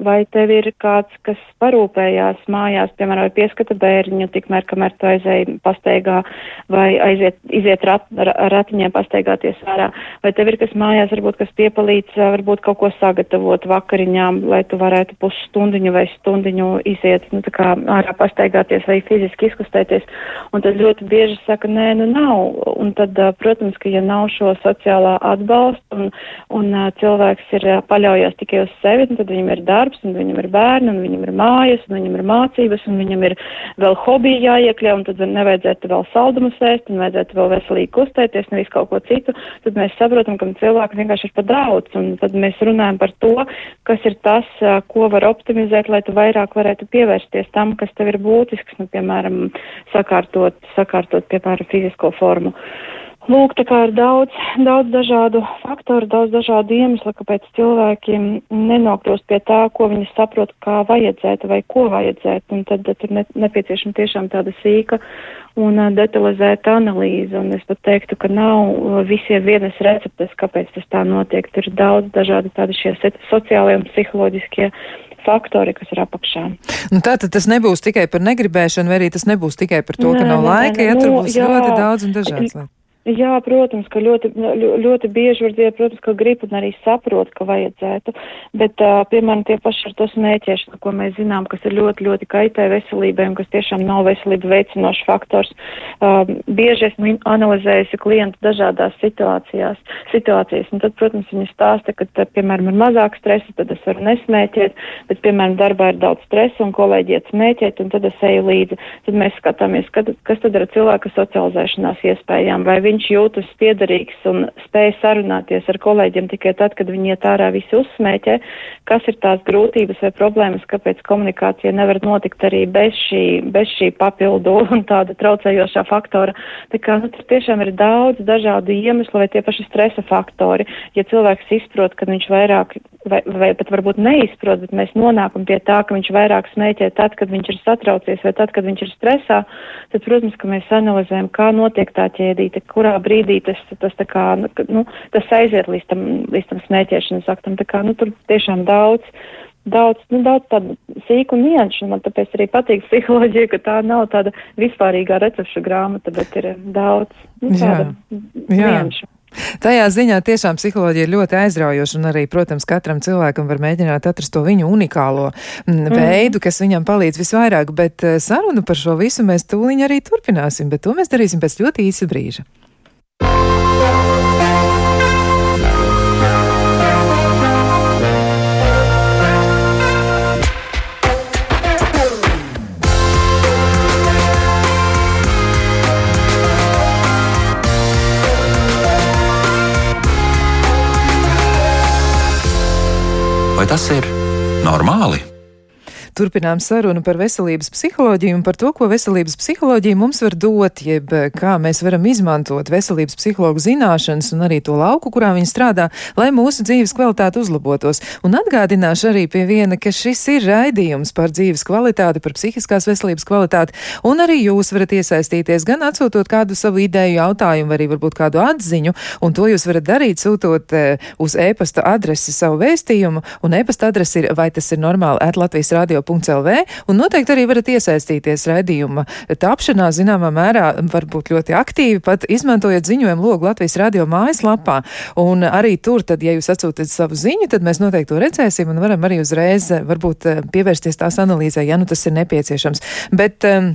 vai tev ir kāds, kas parūpējās mājās, piemēram, vai pieskata bērniņu, tikmēr, kamēr tu aizēji pasteigā vai aiziet, iziet rat, ratiņiem pasteigāties ārā, vai tev ir kas mājās, varbūt, kas piepalīdz, varbūt kaut ko sagatavot vakariņām, lai tu varētu pusstundiņu vai stundiņu iziet, nu, tā kā ārā pasteigāties vai fiziski izkustēties. Un tad ļoti bieži saka, nē, nu nav. Un tad, protams, ka ja nav šo sociālā atbalsta un, un cilvēku, cilvēks ir paļaujies tikai uz sevi, tad viņam ir darbs, un viņam ir bērni, un viņam ir mājas, un viņam ir mācības, un viņam ir vēl hobiji jāiekļauj, un tad nevajadzētu vēl saldumus ēst, un vajadzētu vēl veselīgi kustēties, nevis kaut ko citu. Tad mēs saprotam, ka cilvēku vienkārši ir par daudz, un tad mēs runājam par to, kas ir tas, ko var optimizēt, lai tu vairāk varētu pievērsties tam, kas tev ir būtisks, nu, piemēram, sakārtot, sakārtot, piemēram, fizisko formu. Uh, Lūk, tā kā ir daudz, daudz dažādu faktoru, daudz dažādu iemeslu, kāpēc cilvēkiem nenokļūst pie tā, ko viņi saprot, kā vajadzētu vai ko vajadzētu. Un tad, tad ir ne, nepieciešama tiešām tāda sīka un detalizēta analīze. Un es pat teiktu, ka nav visiem vienas receptes, kāpēc tas tā notiek. Tur ir daudz dažādi tādi šie sociālie un psiholoģiskie faktori, kas ir apakšā. Nu, Tātad tas nebūs tikai par negribēšanu, vai arī tas nebūs tikai par to, nē, ka nav nē, laika, nē, ja tur nu, būs jā, ļoti daudz un dažāds lietas. Jā, protams, ka ļoti, ļoti bieži var dzirdēt, protams, ka grib un arī saprot, ka vajadzētu, bet, uh, piemēram, tie paši ar to smēķēšanu, ko mēs zinām, kas ir ļoti, ļoti kaitē veselībai un kas tiešām nav veselību veicinošs faktors. Uh, bieži esmu analizējusi klientu dažādās situācijās, situācijas, un tad, protams, viņi stāsta, ka, tad, piemēram, ir mazāk stresa, tad es varu nesmēķēt, bet, piemēram, darbā ir daudz stresa un kolēģi iet smēķēt, un tad es eju līdzi. Tad mēs skatāmies, kad, kas tad ir cilvēka socializēšanās iespējām, vai viņš jūtas piederīgs un spēj sarunāties ar kolēģiem tikai tad, kad viņi iet ārā visi uzsmēķē, kas ir tās grūtības vai problēmas, kāpēc komunikācija nevar notikt arī bez šī, bez šī papildu un tāda traucējošā faktora. Tā kā, nu, tur tiešām ir daudz dažādu iemeslu vai tie paši stresa faktori. Ja cilvēks izprot, ka viņš vairāk vai, vai pat varbūt neizprot, bet mēs nonākam pie tā, ka viņš vairāk smēķē tad, kad viņš ir satraucies vai tad, kad viņš ir stresā, tad, protams, ka mēs analizējam, kā notiek tā ķēdīte, kurā brīdī tas, tas, kā, nu, nu tas aiziet līdz tam, līdz tam smēķēšanas aktam. Tā kā, nu, tur tiešām daudz. Daudz, nu, daudz tādu sīku nianšu, man tāpēc arī patīk psiholoģija, ka tā nav tāda vispārīgā recepšu grāmata, bet ir daudz, nu, tāda nianšu. Tajā ziņā tiešām psiholoģija ir ļoti aizraujoša, un arī, protams, katram cilvēkam var mēģināt atrast to viņu unikālo mm. veidu, kas viņam palīdz visvairāk, bet eh, sarunu par šo visu mēs tūliņ arī turpināsim, bet to mēs darīsim pēc ļoti īsa brīža. Vai tas ir normāli? Turpinām sarunu par veselības psiholoģiju un par to, ko veselības psiholoģija mums var dot, jeb eh, kā mēs varam izmantot veselības psihologu zināšanas un arī to lauku, kurā viņi strādā, lai mūsu dzīves kvalitāte uzlabotos. Un atgādināšu arī pie viena, ka šis ir raidījums par dzīves kvalitāti, par psihiskās veselības kvalitāti, un arī jūs varat iesaistīties gan atsūtot kādu savu ideju, jautājumu, arī varbūt kādu atziņu, un to jūs varat darīt sūtot uh, uz e-pasta adresi savu vēstījumu, un e-pasta adrese ir vai tas ir normāli Latvijas radio.lv, un noteikti arī varat iesaistīties raidījuma tapšanā, zināmā mērā, varbūt ļoti aktīvi, pat izmantojot ziņojumu logu Latvijas radio mājaslapā. Un arī tur, tad, ja jūs atsūtat savu ziņu, tad mēs noteikti to redzēsim un varam arī uzreiz varbūt pievērsties tās analīzē, ja nu tas ir nepieciešams. Bet, um,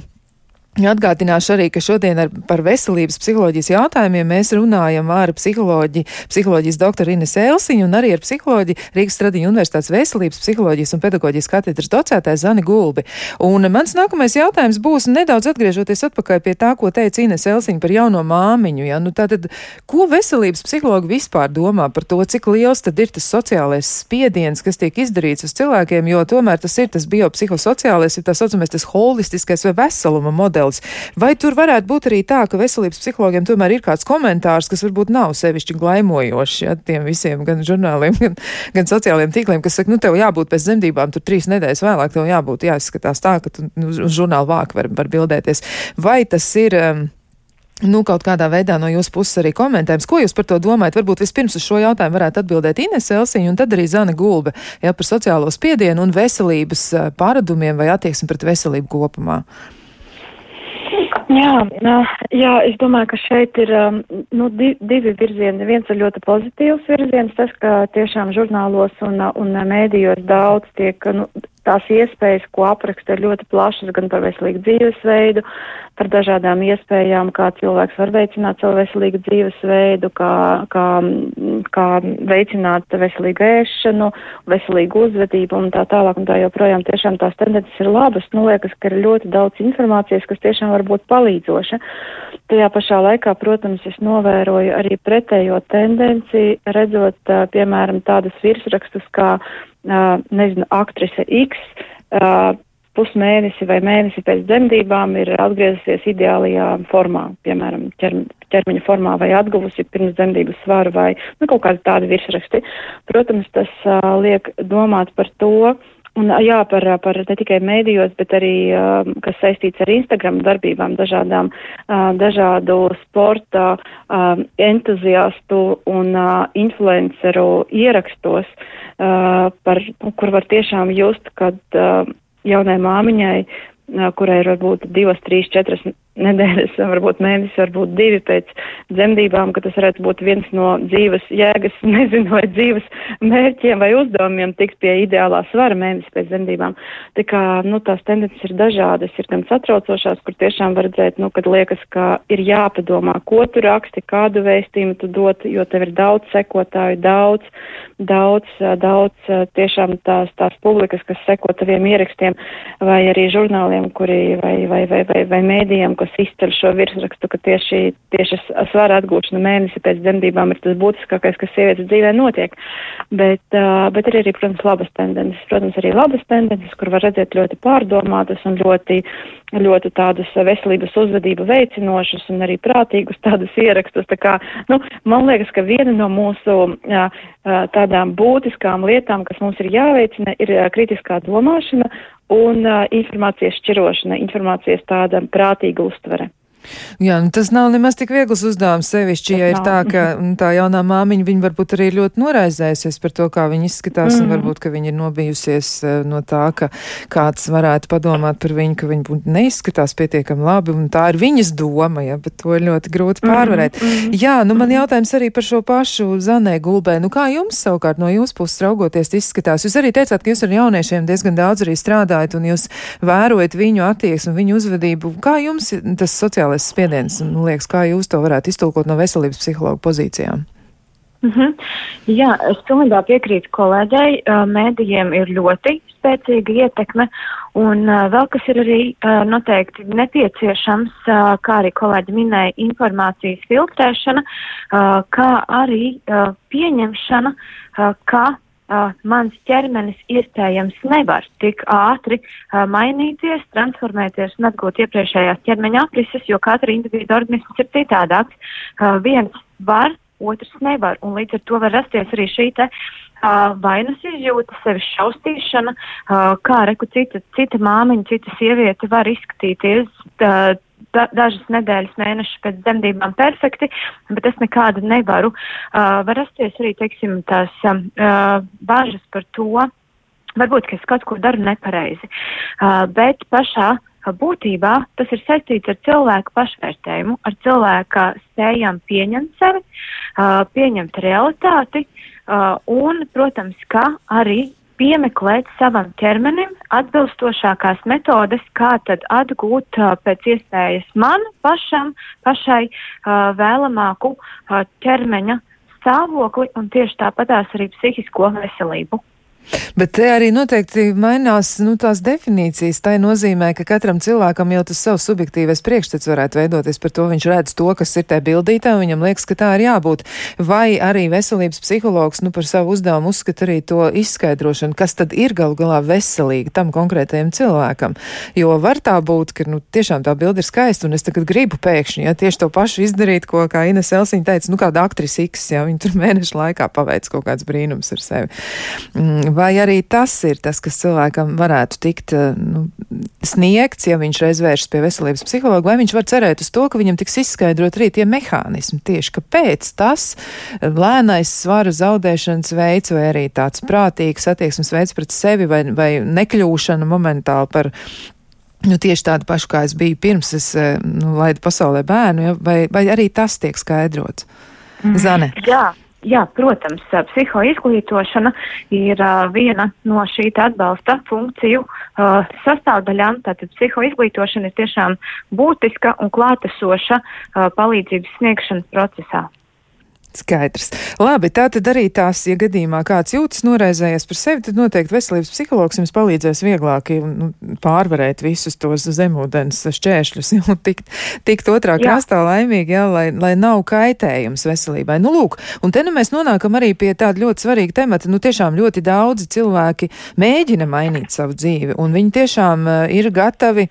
Atgādināšu arī, ka šodien ar, par veselības psiholoģijas jautājumiem mēs runājam ar psiholoģi, psiholoģijas doktoru Ines Elsiņu un arī ar psiholoģi Rīgas Stradiņu Universitātes veselības psiholoģijas un pedagoģijas katedras docētāju Zani Gulbi. Un mans nākamais jautājums būs nedaudz atgriežoties atpakaļ pie tā, ko teica Ines Elsiņa par jauno māmiņu. Ja? Nu, tātad, ko veselības psihologi vispār domā par to, cik liels tad ir tas sociālais spiediens, kas tiek izdarīts uz cilvēkiem, jo tomēr tas ir tas biopsihosociālais, ir tā saucamais tas holistiskais vai veseluma modelis modelis. Vai tur varētu būt arī tā, ka veselības psihologiem tomēr ir kāds komentārs, kas varbūt nav sevišķi glaimojošs ja, tiem visiem gan žurnāliem, gan, gan sociālajiem tīkliem, kas saka, nu tev jābūt pēc dzemdībām, tur trīs nedēļas vēlāk tev jābūt jāizskatās tā, ka tu nu, uz žurnāla vāku var, var bildēties. Vai tas ir. Um, Nu, kaut kādā veidā no jūsu puses arī komentējums. Ko jūs par to domājat? Varbūt vispirms uz šo jautājumu varētu atbildēt Ines Elsiņa un tad arī Zana Gulbe, ja par sociālo spiedienu un veselības pārādumiem vai attieksmi pret veselību kopumā. Jā, jā, es domāju, ka šeit ir nu, divi virzieni. Viens ir ļoti pozitīvs virziens, tas, ka tiešām žurnālos un, un mēdījos daudz tiek nu, tās iespējas, ko apraksta, ir ļoti plašas gan par veselīgu dzīvesveidu, par dažādām iespējām, kā cilvēks var veicināt savu veselīgu dzīvesveidu, kā, kā, kā veicināt veselīgu ēšanu, veselīgu uzvedību un tā tālāk un tā joprojām. Tiešām tās tendences ir labas. Nu, liekas, ka ir ļoti daudz informācijas, kas tiešām var būt palīdzoša. Tajā pašā laikā, protams, es novēroju arī pretējo tendenci, redzot, piemēram, tādus virsrakstus kā nezinu, aktrise X pusmēnesi vai mēnesi pēc dzemdībām ir atgriezusies ideālajā formā, piemēram, ķerm, ķermeņa formā vai atguvusi pirms dzemdību svaru vai nu, kaut kādi tādi virsraksti. Protams, tas uh, liek domāt par to, Un, jā, par, par ne tikai mēdījos, bet arī, uh, kas saistīts ar Instagram darbībām, dažādām, uh, dažādu sporta uh, entuziastu un uh, influenceru ierakstos, uh, par, kur var tiešām just, kad jaunai māmiņai, kurai ir varbūt divas, trīs, četras nedēļas, varbūt mēnesis, varbūt divi pēc dzemdībām, ka tas varētu būt viens no dzīves jēgas, nezinu, vai dzīves mērķiem vai uzdevumiem tikt pie ideālā svara mēnesis pēc dzemdībām. Tā kā, nu, tās tendences ir dažādas, ir gan satraucošās, kur tiešām var redzēt, nu, kad liekas, ka ir jāpadomā, ko tu raksti, kādu vēstījumu tu dot, jo tev ir daudz sekotāju, daudz, daudz, daudz tiešām tās, tās publikas, kas seko taviem ierakstiem, vai arī žurnāliem, kuri, vai, vai, vai, vai, vai mēdījiem, kas kas izceļ šo virsrakstu, ka tieši, tieši svara atgūšana mēnesi pēc dzemdībām ir tas būtiskākais, kas sievietes dzīvē notiek. Bet, bet ir arī, protams, labas tendences. Protams, arī labas tendences, kur var redzēt ļoti pārdomātas un ļoti, ļoti tādas veselības uzvedību veicinošas un arī prātīgus tādus ierakstus. Tā kā, nu, man liekas, ka viena no mūsu tādām būtiskām lietām, kas mums ir jāveicina, ir kritiskā domāšana un uh, informācijas šķirošana, informācijas tāda prātīga uztvere. Jā, nu tas nav nemaz tik viegls uzdevums sevišķi, ja ir tā, ka nu, tā jaunā māmiņa, viņa varbūt arī ļoti noraizējusies par to, kā viņa izskatās, mm. un varbūt, ka viņa ir nobijusies eh, no tā, ka kāds varētu padomāt par viņu, ka viņa neizskatās pietiekami labi, un tā ir viņas doma, ja, bet to ir ļoti grūti mm, pārvarēt. Mm. Mm. Jā, nu man jautājums arī par šo pašu Zanē Gulbē. Nu kā jums savukārt no jūsu puses raugoties izskatās? Jūs arī teicāt, ka jūs ar jauniešiem diezgan daudz arī strādājat, un jūs vērojat viņu attieksmi, viņu uzvedību. Kā jums tas sociālais sociālais spiediens. Un, liekas, kā jūs to varētu iztulkot no veselības psihologa pozīcijām? Mm -hmm. Jā, es pilnībā piekrītu kolēģei. Mēdījiem ir ļoti spēcīga ietekme, un vēl kas ir arī noteikti nepieciešams, kā arī kolēģi minēja, informācijas filtrēšana, kā arī pieņemšana, ka uh, mans ķermenis iespējams nevar tik ātri uh, mainīties, transformēties un atgūt iepriekšējās ķermeņa aprises, jo katra individu organisms ir citādāks. Uh, viens var, otrs nevar, un līdz ar to var rasties arī šī te uh, vainas izjūta, sevis šaustīšana, uh, kā reku cita, cita māmiņa, cita sieviete var izskatīties. Uh, da, dažas nedēļas, mēnešus pēc dzemdībām perfekti, bet es nekādu nevaru. Uh, var rasties arī, teiksim, tās uh, bažas par to, varbūt, ka es kaut ko daru nepareizi, uh, bet pašā būtībā tas ir saistīts ar cilvēku pašvērtējumu, ar cilvēka spējām pieņemt sevi, pieņemt realitāti un, protams, ka arī piemeklēt savam ķermenim atbilstošākās metodes, kā tad atgūt uh, pēc iespējas man pašam, pašai uh, vēlamāku uh, ķermeņa stāvokli un tieši tāpatās arī psihisko veselību. Bet te arī noteikti mainās nu, tās definīcijas. Tā nozīmē, ka katram cilvēkam jau tas savs subjektīvais priekšstats varētu veidoties par to. Viņš redz to, kas ir tajā bildītā, un viņam liekas, ka tā ir jābūt. Vai arī veselības psihologs nu, par savu uzdevumu uzskata arī to izskaidrošanu, kas tad ir galu galā veselīgi tam konkrētajam cilvēkam. Jo var tā būt, ka nu, tiešām tā bilde ir skaista, un es tagad gribu pēkšņi ja, tieši to pašu izdarīt, ko, kā Ines Elsiņa teica, nu kāda aktrise X, ja viņa tur mēnešu laikā paveic kaut kāds brīnums ar sevi. Mm, Vai arī tas ir tas, kas cilvēkam varētu tikt eh, nu, sniegts, ja viņš reiz vēršas pie veselības psihologa, vai viņš var cerēt uz to, ka viņam tiks izskaidrot arī tie mehānismi tieši, kāpēc tas eh, lēnais svara zaudēšanas veids vai arī tāds prātīgs attieksmes veids pret sevi vai, vai nekļūšana momentāli par Nu, tieši tādu pašu, kā es biju pirms es eh, nu, laidu pasaulē bērnu, ja, vai, vai arī tas tiek skaidrots? Zane. Jā. Jā, protams, psihoizglītošana ir uh, viena no šī atbalsta funkciju uh, sastāvdaļām. Tātad psihoizglītošana ir tiešām būtiska un klātesoša uh, palīdzības sniegšanas procesā. Skaidrs. Labi, tā tad arī tās, ja gadījumā kāds jūtas noraizējies par sevi, tad noteikti veselības psihologs jums palīdzēs vieglāk nu, pārvarēt visus tos zemūdens šķēršļus un tikt, tikt otrā krastā laimīgi, jā, lai, lai nav kaitējums veselībai. Nu, lūk, un te nu mēs nonākam arī pie tāda ļoti svarīga temata. Nu, tiešām ļoti daudzi cilvēki mēģina mainīt savu dzīvi, un viņi tiešām uh, ir gatavi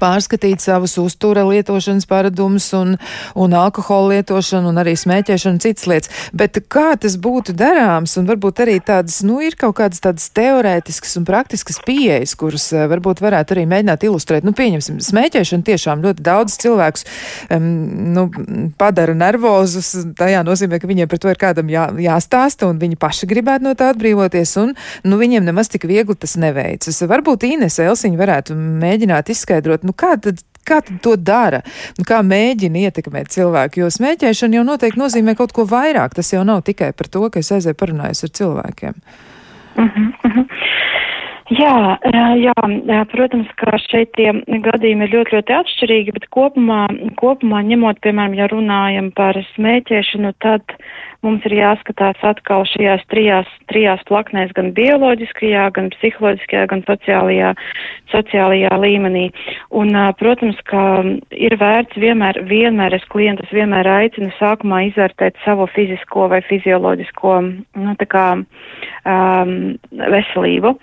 pārskatīt savus uztura lietošanas paradumus un, un alkohola lietošanu un arī smēķēšanu un citas lietas. Bet kā tas būtu darāms un varbūt arī tādas, nu, ir kaut kādas tādas teorētiskas un praktiskas pieejas, kuras uh, varbūt varētu arī mēģināt ilustrēt. Nu, pieņemsim, smēķēšana tiešām ļoti daudz cilvēkus um, nu, padara nervozus. Tajā nozīmē, ka viņiem par to ir kādam jā, jāstāsta un viņi paši gribētu no tā atbrīvoties un, nu, viņiem nemaz tik viegli tas neveicas. Varbūt Ines Elsiņa varētu mēģināt izskaidrot saprot, nu kā tad, kā tad to dara, nu, kā mēģina ietekmēt cilvēku, jo smēķēšana jau noteikti nozīmē kaut ko vairāk. Tas jau nav tikai par to, ka es aizēju parunājus ar cilvēkiem. Uh -huh, uh -huh. Jā, jā, protams, ka šeit tie gadījumi ir ļoti, ļoti atšķirīgi, bet kopumā, kopumā ņemot, piemēram, ja runājam par smēķēšanu, tad mums ir jāskatās atkal šajās trijās, trijās plaknēs, gan bioloģiskajā, gan psiholoģiskajā, gan sociālajā, sociālajā līmenī. Un, protams, ka ir vērts vienmēr, vienmēr es klientus vienmēr aicinu sākumā izvērtēt savu fizisko vai fizioloģisko, nu, kā, um, veselību.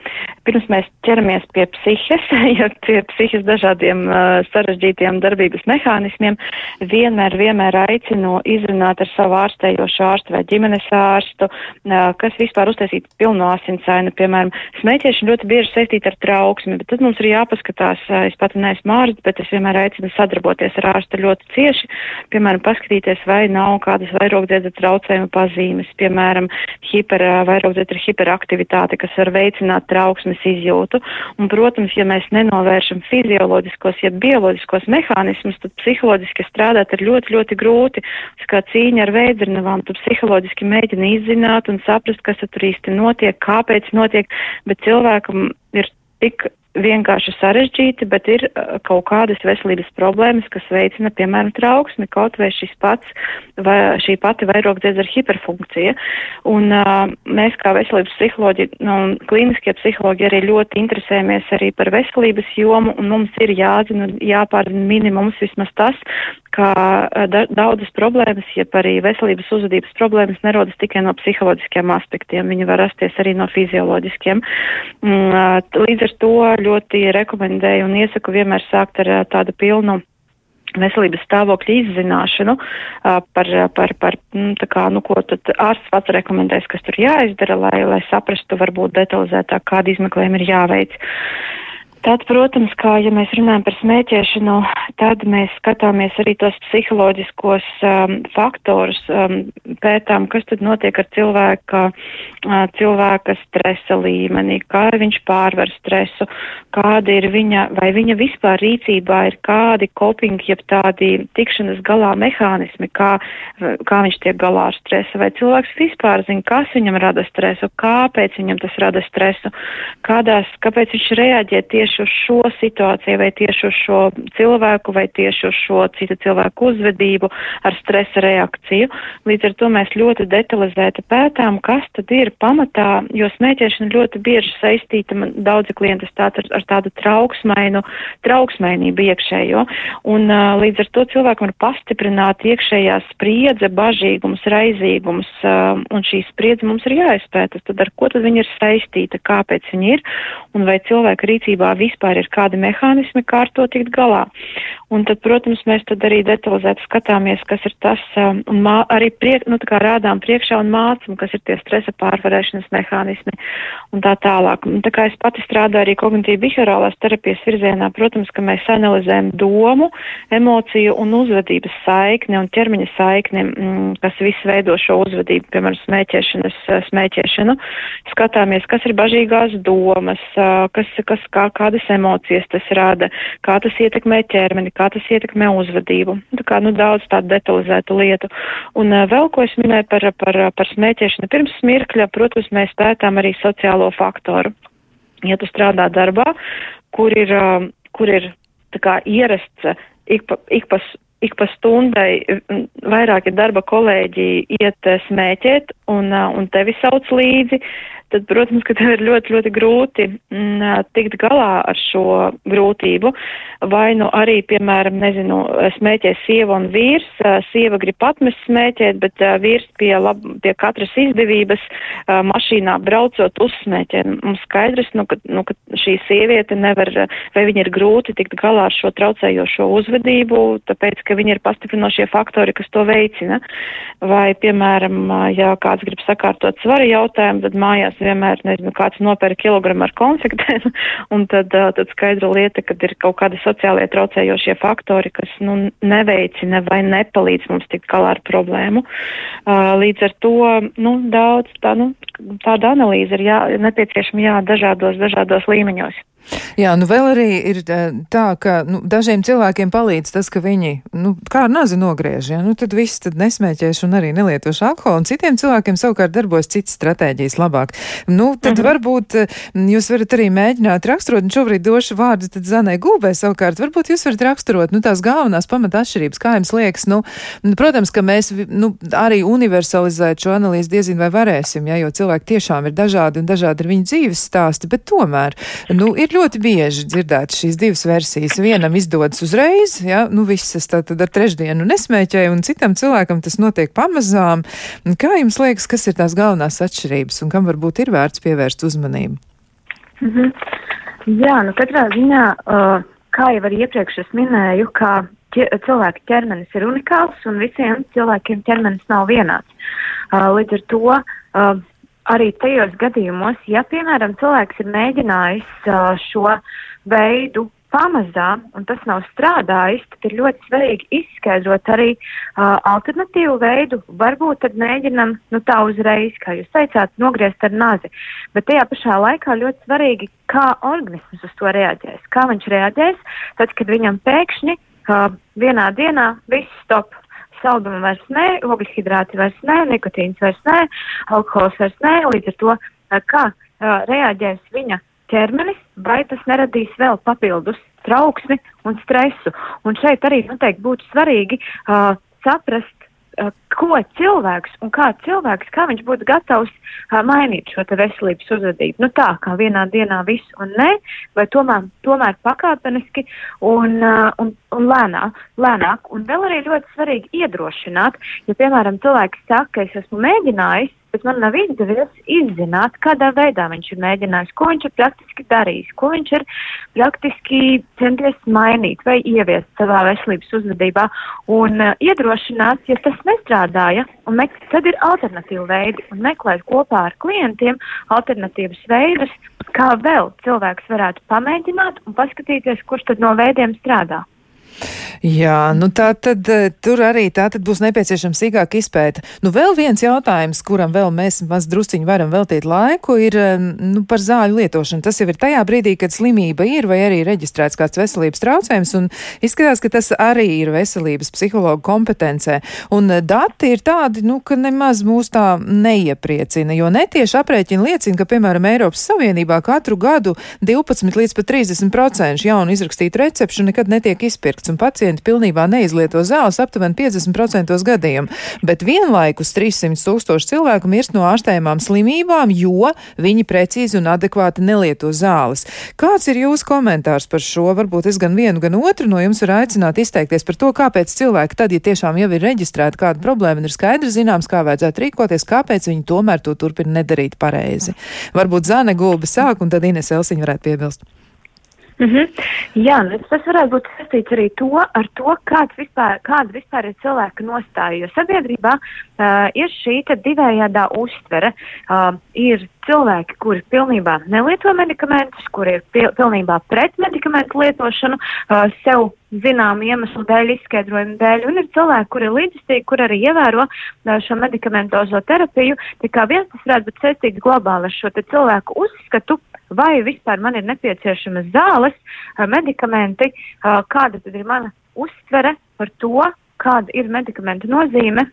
Pirms mēs ķeramies pie psihes, jo pie psihes dažādiem uh, sarežģītiem darbības mehānismiem, vienmēr, vienmēr aicinu izrunāt ar savu ārstējošo ārstu ārstu vai ģimenes ārstu, kas vispār uztaisītu pilno asinsainu. Piemēram, smēķēšana ļoti bieži saistīta ar trauksmi, bet tad mums ir jāpaskatās, es pat neesmu ārsts, bet es vienmēr aicinu sadarboties ar ārstu ļoti cieši, piemēram, paskatīties, vai nav kādas vairogdzēdza traucējuma pazīmes, piemēram, hiper, vairogdzēdza hiperaktivitāte, kas var veicināt trauksmes izjūtu. Un, protams, ja mēs nenovēršam fizioloģiskos, ja bioloģiskos mehānismus, tad psiholoģiski strādāt ir ļoti, ļoti grūti. Tas kā cīņa ar vēdzinavām, tu psiholoģiski mēģina izzināt un saprast, kas tur īsti notiek, kāpēc notiek, bet cilvēkam ir tik vienkārši sarežģīti, bet ir uh, kaut kādas veselības problēmas, kas veicina, piemēram, trauksmi, kaut vai šis pats, vai šī pati vairogdzēdzera hiperfunkcija. Un uh, mēs kā veselības psiholoģi, nu, klīniskie psiholoģi arī ļoti interesējamies arī par veselības jomu, un mums ir jāzina, jāpārzina minimums vismaz tas, ka uh, da daudzas problēmas, ja arī veselības uzvedības problēmas nerodas tikai no psiholoģiskiem aspektiem, viņi var rasties arī no fizioloģiskiem. Mm, uh, līdz ar to ļoti rekomendēju un iesaku vienmēr sākt ar tādu pilnu veselības stāvokļa izzināšanu par, par, par mm, kā, nu, ko tad ārsts pats rekomendēs, kas tur jāizdara, lai, lai saprastu varbūt detalizētāk, kādi izmeklējumi ir jāveic. Tad, protams, kā ja mēs runājam par smēķēšanu, tad mēs skatāmies arī tos psiholoģiskos um, faktorus, um, pētām, kas tad notiek ar cilvēka, uh, cilvēka stresa līmenī, kā viņš pārvar stresu, kāda ir viņa, vai viņa vispār rīcībā ir kādi coping, jeb tādi tikšanas galā mehānismi, kā, kā viņš tiek galā ar stresu, vai cilvēks vispār zina, kas viņam rada stresu, kāpēc viņam tas rada stresu, kādās, kāpēc viņš reaģē tieši tieši uz šo situāciju, vai tieši uz šo cilvēku, vai tieši uz šo citu cilvēku uzvedību ar stresa reakciju. Līdz ar to mēs ļoti detalizēti pētām, kas tad ir pamatā, jo smēķēšana ļoti bieži saistīta, man daudzi klienti stāsta ar, ar tādu trauksmainu, trauksmainību iekšējo. Un uh, līdz ar to cilvēkam var pastiprināt iekšējā spriedze, bažīgums, raizīgums, uh, un šī spriedze mums ir jāizpēta. Tad ar ko tad viņa ir saistīta, kāpēc viņa ir, un vai cilvēka rīcībā vispār ir kādi mehānismi, kā ar to tikt galā. Un tad, protams, mēs tad arī detalizēti skatāmies, kas ir tas, um, un mā, arī priek, nu, tā kā rādām priekšā un mācam, kas ir tie stresa pārvarēšanas mehānismi un tā tālāk. Un tā kā es pati strādāju arī kognitīvi behaviorālās terapijas virzienā, protams, ka mēs analizējam domu, emociju un uzvedības saikni un ķermeņa saikni, mm, kas viss veido šo uzvedību, piemēram, smēķēšanas, smēķēšanu. Skatāmies, kas ir bažīgās domas, kas, kas, kā, kādas emocijas tas rada, kā tas ietekmē ķermeni, kā tas ietekmē uzvedību. Tā kā, nu, daudz tādu detalizētu lietu. Un vēl, ko es minēju par, par, par smēķēšanu pirms smirkļa, protams, mēs pētām arī sociālo faktoru. Ja tu strādā darbā, kur ir, kur ir tā kā ierasts ik pa, ik pa, ik pa stundai vairāki darba kolēģi iet smēķēt un, un tevi sauc līdzi, tad, protams, ka tev ir ļoti, ļoti grūti m, mm, tikt galā ar šo grūtību. Vai nu arī, piemēram, nezinu, smēķē sieva un vīrs, sieva grib atmest smēķēt, bet vīrs pie, lab, pie katras izdevības mašīnā braucot uzsmēķē. Mums skaidrs, nu, ka, nu, ka šī sieviete nevar, vai viņa ir grūti tikt galā ar šo traucējošo uzvedību, tāpēc, ka viņa ir pastiprinošie faktori, kas to veicina. Vai, piemēram, ja kāds grib sakārtot svaru jautājumu, tad mājās vienmēr, nezinu, kāds nopēra kilogramu ar konfektēm, un tad, tad skaidra lieta, ka ir kaut kādi sociālie traucējošie faktori, kas, nu, neveicina vai nepalīdz mums tikt galā ar problēmu. Līdz ar to, nu, daudz tā, nu, tāda analīze ir jā, nepieciešama jā, dažādos, dažādos līmeņos. Jā, nu vēl arī ir tā, ka nu, dažiem cilvēkiem palīdz tas, ka viņi, nu, kā ar nazi nogriež, ja, nu, tad viss tad nesmēķēšu un arī nelietošu alkoholu, un citiem cilvēkiem savukārt darbojas citas stratēģijas labāk. Nu, tad mhm. varbūt jūs varat arī mēģināt raksturot, un šobrīd došu vārdu tad Zanai Gūbē savukārt, varbūt jūs varat raksturot, nu, tās galvenās pamata atšķirības, kā jums liekas, nu, protams, ka mēs, nu, arī universalizēt šo analīzi diezin vai varēsim, ja, jo cilvēki tiešām ir dažādi un dažādi ir viņu dzīves stāsti, bet tomēr, nu, ir ļoti bieži dzirdēt šīs divas versijas. Vienam izdodas uzreiz, ja, nu viss es tad ar trešdienu nesmēķēju, un citam cilvēkam tas notiek pamazām. Kā jums liekas, kas ir tās galvenās atšķirības un kam varbūt ir vērts pievērst uzmanību? -hmm. Jā, nu katrā ziņā, uh, kā jau arī iepriekš es minēju, ka cilvēka ķermenis ir unikāls un visiem cilvēkiem ķermenis nav vienāds. Uh, līdz ar to uh, arī tajos gadījumos, ja, piemēram, cilvēks ir mēģinājis uh, šo veidu pamazām, un tas nav strādājis, tad ir ļoti svarīgi izskaidrot arī uh, alternatīvu veidu. Varbūt tad mēģinam, nu tā uzreiz, kā jūs teicāt, nogriezt ar nazi. Bet tajā pašā laikā ļoti svarīgi, kā organisms uz to reaģēs. Kā viņš reaģēs, tad, kad viņam pēkšņi uh, vienā dienā viss stop salduma vairs nē, ogļhidrāti vairs nē, nikotīns vairs nē, alkohols vairs nē, līdz ar to kā uh, reaģēs viņa ķermenis, vai tas neradīs vēl papildus trauksmi un stresu. Un šeit arī noteikti būtu svarīgi uh, saprast, ko cilvēks un kā cilvēks, kā viņš būtu gatavs uh, mainīt šo veselības uzvedību. Nu tā, kā vienā dienā viss un nē, vai tomēr, tomēr pakāpeniski un, uh, un, un lēnā, lēnāk. Un vēl arī ļoti svarīgi iedrošināt, ja, piemēram, cilvēks saka, ka es esmu mēģinājis, bet man nav izdevies izzināt, kādā veidā viņš ir mēģinājis, ko viņš ir praktiski darījis, ko viņš ir praktiski centies mainīt vai ieviest savā veselības uzvedībā un uh, iedrošināt, ja tas nestrādāja, un mek, tad ir alternatīva veidi un meklēt kopā ar klientiem alternatīvas veidus, kā vēl cilvēks varētu pamēģināt un paskatīties, kurš tad no veidiem strādā. Jā, nu tā tad eh, tur arī tā tad būs nepieciešams sīkāk izpēta. Nu vēl viens jautājums, kuram vēl mēs maz drusciņi varam veltīt laiku, ir eh, nu, par zāļu lietošanu. Tas jau ir tajā brīdī, kad slimība ir vai arī reģistrēts kāds veselības traucējums, un izskatās, ka tas arī ir veselības psihologa kompetencē. Un eh, dati ir tādi, nu, ka nemaz mūs tā neiepriecina, jo netieši aprēķini liecina, ka, piemēram, Eiropas Savienībā katru gadu 12 līdz pat 30% jaunu izrakstītu recepšu nekad netiek izpirkts, un pacienti pilnībā neizlieto zāles aptuveni 50% gadījumu, bet vienlaikus 300 tūkstoši cilvēku mirst no ārstējumām slimībām, jo viņi precīzi un adekvāti nelieto zāles. Kāds ir jūsu komentārs par šo? Varbūt es gan vienu, gan otru no jums varu aicināt izteikties par to, kāpēc cilvēki tad, ja tiešām jau ir reģistrēta kāda problēma un ir skaidrs zināms, kā vajadzētu rīkoties, kāpēc viņi tomēr to turpina nedarīt pareizi. Varbūt Zane Gulba sāk un tad Ines Elsiņa varētu piebilst. Mm -hmm. Jā, nu, tas varētu būt saistīts arī to, ar to, vispār, kāda vispār ir cilvēka nostāja. Jo sabiedrībā uh, ir šī divējādā uztvere. Uh, ir cilvēki, kuri pilnībā nelieto medikamentus, kuri ir pil pilnībā pret medikamentu lietošanu, uh, sev zinām iemeslu dēļ, izskaidrojumu dēļ, un ir cilvēki, kuri ir līdzstīgi, kur arī ievēro šo medikamentozo terapiju. Tā kā viens tas varētu būt saistīts globāli ar šo cilvēku uzskatu, vai vispār man ir nepieciešamas zāles, medikamenti, kāda tad ir mana uztvere par to, kāda ir medikamenta nozīme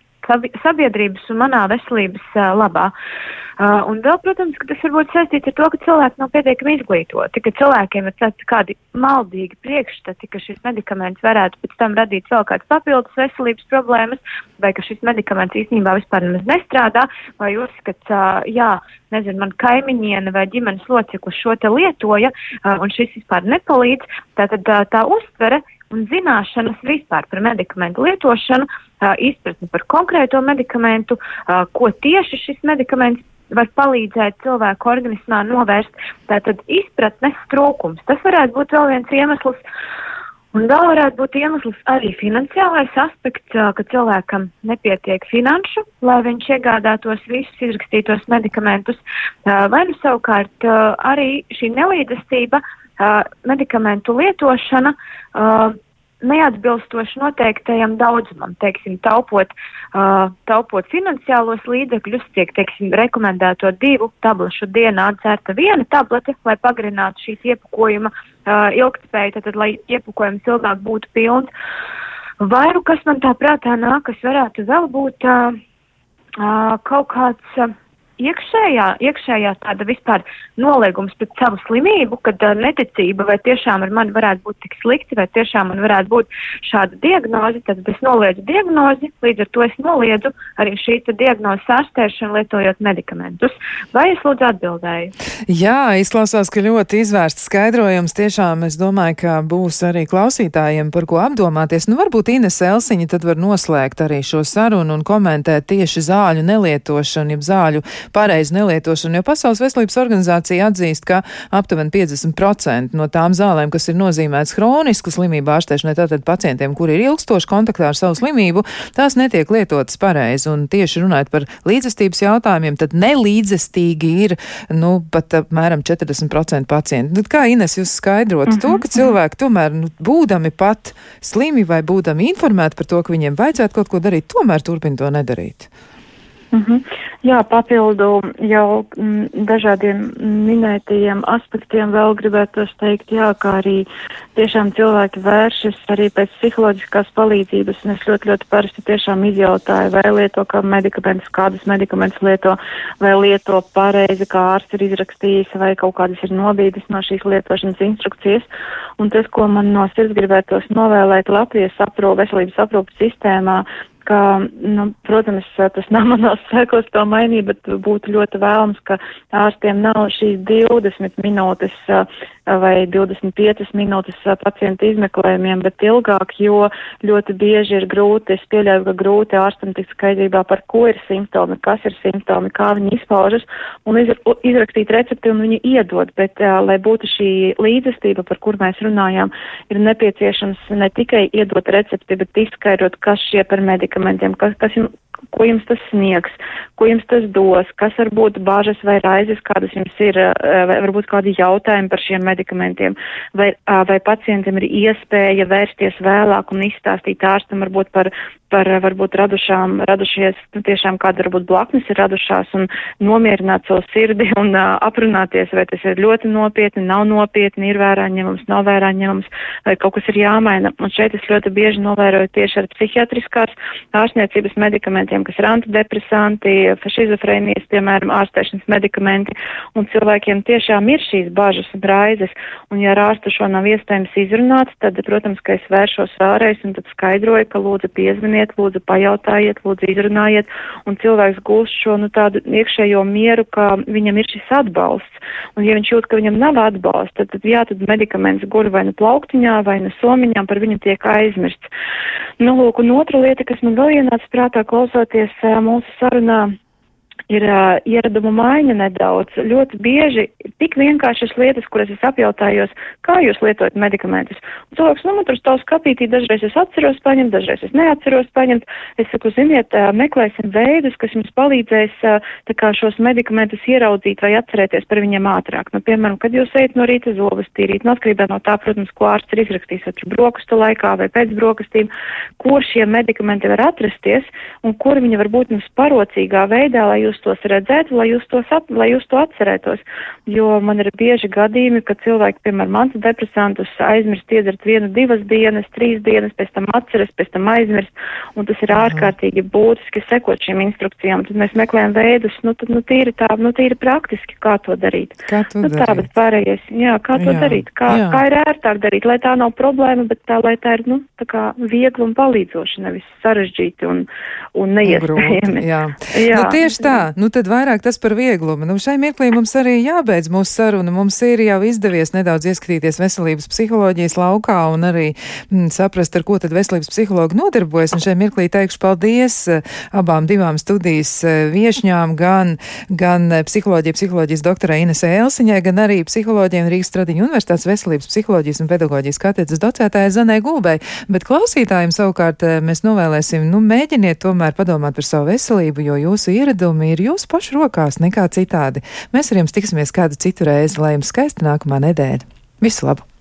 sabiedrības un manā veselības labā. Uh, un vēl, protams, ka tas var būt saistīts ar to, ka cilvēki nav pietiekami izglītoti, ka cilvēkiem ir tāds kādi maldīgi priekšstati, ka šis medikaments varētu pēc tam radīt vēl kādas papildus veselības problēmas, vai ka šis medikaments īstenībā vispār nemaz nestrādā, vai uzskats, uh, jā, nezinu, man kaimiņiene vai ģimenes loceklis šo te lietoja, uh, un šis vispār nepalīdz. Tātad tā, tā uztvere un zināšanas vispār par medikamentu lietošanu, uh, izpratni par konkrēto medikamentu, uh, ko tieši šis medikaments var palīdzēt cilvēku organismā novērst tātad izpratnes trūkums. Tas varētu būt vēl viens iemesls. Un vēl varētu būt iemesls arī finansiālais aspekts, ka cilvēkam nepietiek finanšu, lai viņš iegādātos visus izrakstītos medikamentus, vai nu savukārt arī šī nelīdzestība, medikamentu lietošana neatbilstoši noteiktajam daudzumam, teiksim, taupot, uh, taupot finansiālos līdzekļus, tiek, teiksim, rekomendēto divu tablešu dienā atdzērta viena tablete, lai pagarinātu šīs iepakojuma uh, ilgtspēju, tad, lai iepakojums ilgāk būtu pilns. Vai nu kas man tā prātā nāk, kas varētu vēl būt uh, uh, kaut kāds. Uh, iekšējā, iekšējā tāda vispār noliegums pret savu slimību, kad uh, neticība vai tiešām ar mani varētu būt tik slikti, vai tiešām man varētu būt šāda diagnoze, tad es noliedzu diagnozi, līdz ar to es noliedzu arī šīs diagnozes ārstēšanu lietojot medikamentus. Vai es lūdzu atbildēju? Jā, izklausās, ka ļoti izvērsts skaidrojums. Tiešām es domāju, ka būs arī klausītājiem par ko apdomāties. Nu, varbūt Ines Elsiņa tad var noslēgt arī šo sarunu un komentēt tieši zāļu nelietošanu, jeb zāļu pareizu nelietošanu, jo Pasaules veselības organizācija atzīst, ka aptuveni 50% no tām zālēm, kas ir nozīmētas hronisku slimību ārstēšanai, tātad pacientiem, kuri ir ilgstoši kontaktā ar savu slimību, tās netiek lietotas pareizi. Un tieši runājot par līdzestības jautājumiem, tad nelīdzestīgi ir, nu, pat apmēram 40% pacienti. Tad kā Ines jūs skaidrot mm -hmm. to, ka mhm. cilvēki tomēr, nu, būdami pat slimi vai būdami informēti par to, ka viņiem vajadzētu kaut ko darīt, tomēr turpina to nedarīt? Mm -hmm. Jā, papildu jau m, mm, dažādiem minētajiem aspektiem vēl gribētu teikt, jā, kā arī tiešām cilvēki vēršas arī pēc psiholoģiskās palīdzības, un es ļoti, ļoti parasti tiešām izjautāju, vai lieto kā medikamentus, kādus medikamentus lieto, vai lieto pareizi, kā ārsts ir izrakstījis, vai kaut kādas ir nobīdes no šīs lietošanas instrukcijas. Un tas, ko man no sirds gribētos novēlēt Latvijas aprūp, veselības aprūpas sistēmā, ka, nu, protams, tas nav manos spēkos to mainīt, bet būtu ļoti vēlams, ka ārstiem nav šīs 20 minūtes vai 25 minūtes pacienta izmeklējumiem, bet ilgāk, jo ļoti bieži ir grūti, es pieļauju, ka grūti ārstam tikt skaidrībā par ko ir simptomi, kas ir simptomi, kā viņi izpaužas, un izrakstīt recepti un viņu iedot, bet, lai būtu šī līdzestība, par kur mēs runājām, ir nepieciešams ne tikai iedot recepti, bet izskaidrot, kas šie par medikamentiem, kas, kas jums ko jums tas sniegs, ko jums tas dos, kas varbūt bāžas vai raizes, kādas jums ir, eh, vai varbūt kādi jautājumi par šiem medikamentiem, vai, vai pacientam ir iespēja vērsties vēlāk un izstāstīt ārstam varbūt par par varbūt radušām, radušies, nu, tiešām kāda varbūt blaknes ir radušās un nomierināt savu sirdi un uh, aprunāties, vai tas ir ļoti nopietni, nav nopietni, ir vērā ņemams, nav vērā ņemams, vai kaut kas ir jāmaina. Un šeit es ļoti bieži novēroju tieši ar psihiatriskās ārstniecības medikamentiem, kas ir antidepresanti, šizofrēnijas, piemēram, ārstēšanas medikamenti, un cilvēkiem tiešām ir šīs bažas un raizes, un ja ar ārstu šo nav iespējams izrunāt, tad, protams, ka es vēršos vēlreiz un tad skaidroju, ka lūdzu piezvaniet lūdzu pajautājiet, lūdzu izrunājiet, un cilvēks gūst šo, nu, tādu iekšējo mieru, ka viņam ir šis atbalsts. Un ja viņš jūt, ka viņam nav atbalsta, tad, tad jā, tad medikaments gur vai nu plauktiņā, vai nu somiņā, par viņu tiek aizmirsts. Nu, lūk, un otra lieta, kas man vēl ienāca prātā klausoties mūsu sarunā, ir uh, ieradumu maiņa nedaudz. Ļoti bieži tik vienkāršas lietas, kuras es apjautājos, kā jūs lietojat medikamentus. Un cilvēks, nu, man tur stāv skatītī, dažreiz es atceros paņemt, dažreiz es neatceros paņemt. Es saku, ziniet, uh, meklēsim veidus, kas jums palīdzēs uh, tā kā šos medikamentus ieraudzīt vai atcerēties par viņiem ātrāk. Nu, piemēram, kad jūs ejat no rīta zobus tīrīt, nu, atkarībā no tā, protams, ko ārsts ir izrakstījis, vai brokastu laikā vai pēc brokastīm, kur šie medikamenti var atrasties un kur viņi var būt mums parocīgā veidā, lai jūs tos redzētu, lai jūs, tos ap, lai jūs to atcerētos. Jo man ir bieži gadījumi, ka cilvēki, piemēram, antidepresantus aizmirst iedzert vienu, divas dienas, trīs dienas, pēc tam atceras, pēc tam aizmirst, un tas ir ārkārtīgi būtiski sekot šīm instrukcijām. Tad mēs meklējam veidus, nu, tad, nu, tīri tā, nu, tīri praktiski, kā to darīt. Kā to nu, darīt? tā, bet pārējais, jā, kā to jā. darīt, kā, jā. kā ir ērtāk darīt, lai tā nav problēma, bet tā, lai tā ir, nu, tā kā viegli un palīdzoši, nevis sarežģīti un, un neiespējami. Jā. jā. Nu, tieši tā. Nu, tad vairāk tas par vieglumu. Nu, šai mirklī mums arī jābeidz mūsu saruna. Mums ir jau izdevies nedaudz ieskatīties veselības psiholoģijas laukā un arī m, mm, saprast, ar ko tad veselības psihologi nodarbojas. Un šai mirklī teikšu paldies eh, abām divām studijas eh, viešņām, gan, gan eh, psiholoģija, psiholoģijas doktorai Inesē Elsiņai, gan arī psiholoģiem Rīgas Tradiņu universitātes veselības psiholoģijas un pedagoģijas katedras docētāja Zanai Gulbei. Bet klausītājiem savukārt mēs novēlēsim, nu, mēģiniet tomēr padomāt par savu veselību, jo jūsu ieradumi ir jūsu pašu rokās, nekā citādi. Mēs ar jums tiksimies kādu citu reizi, lai jums skaista nākamā nedēļa. Visu labu!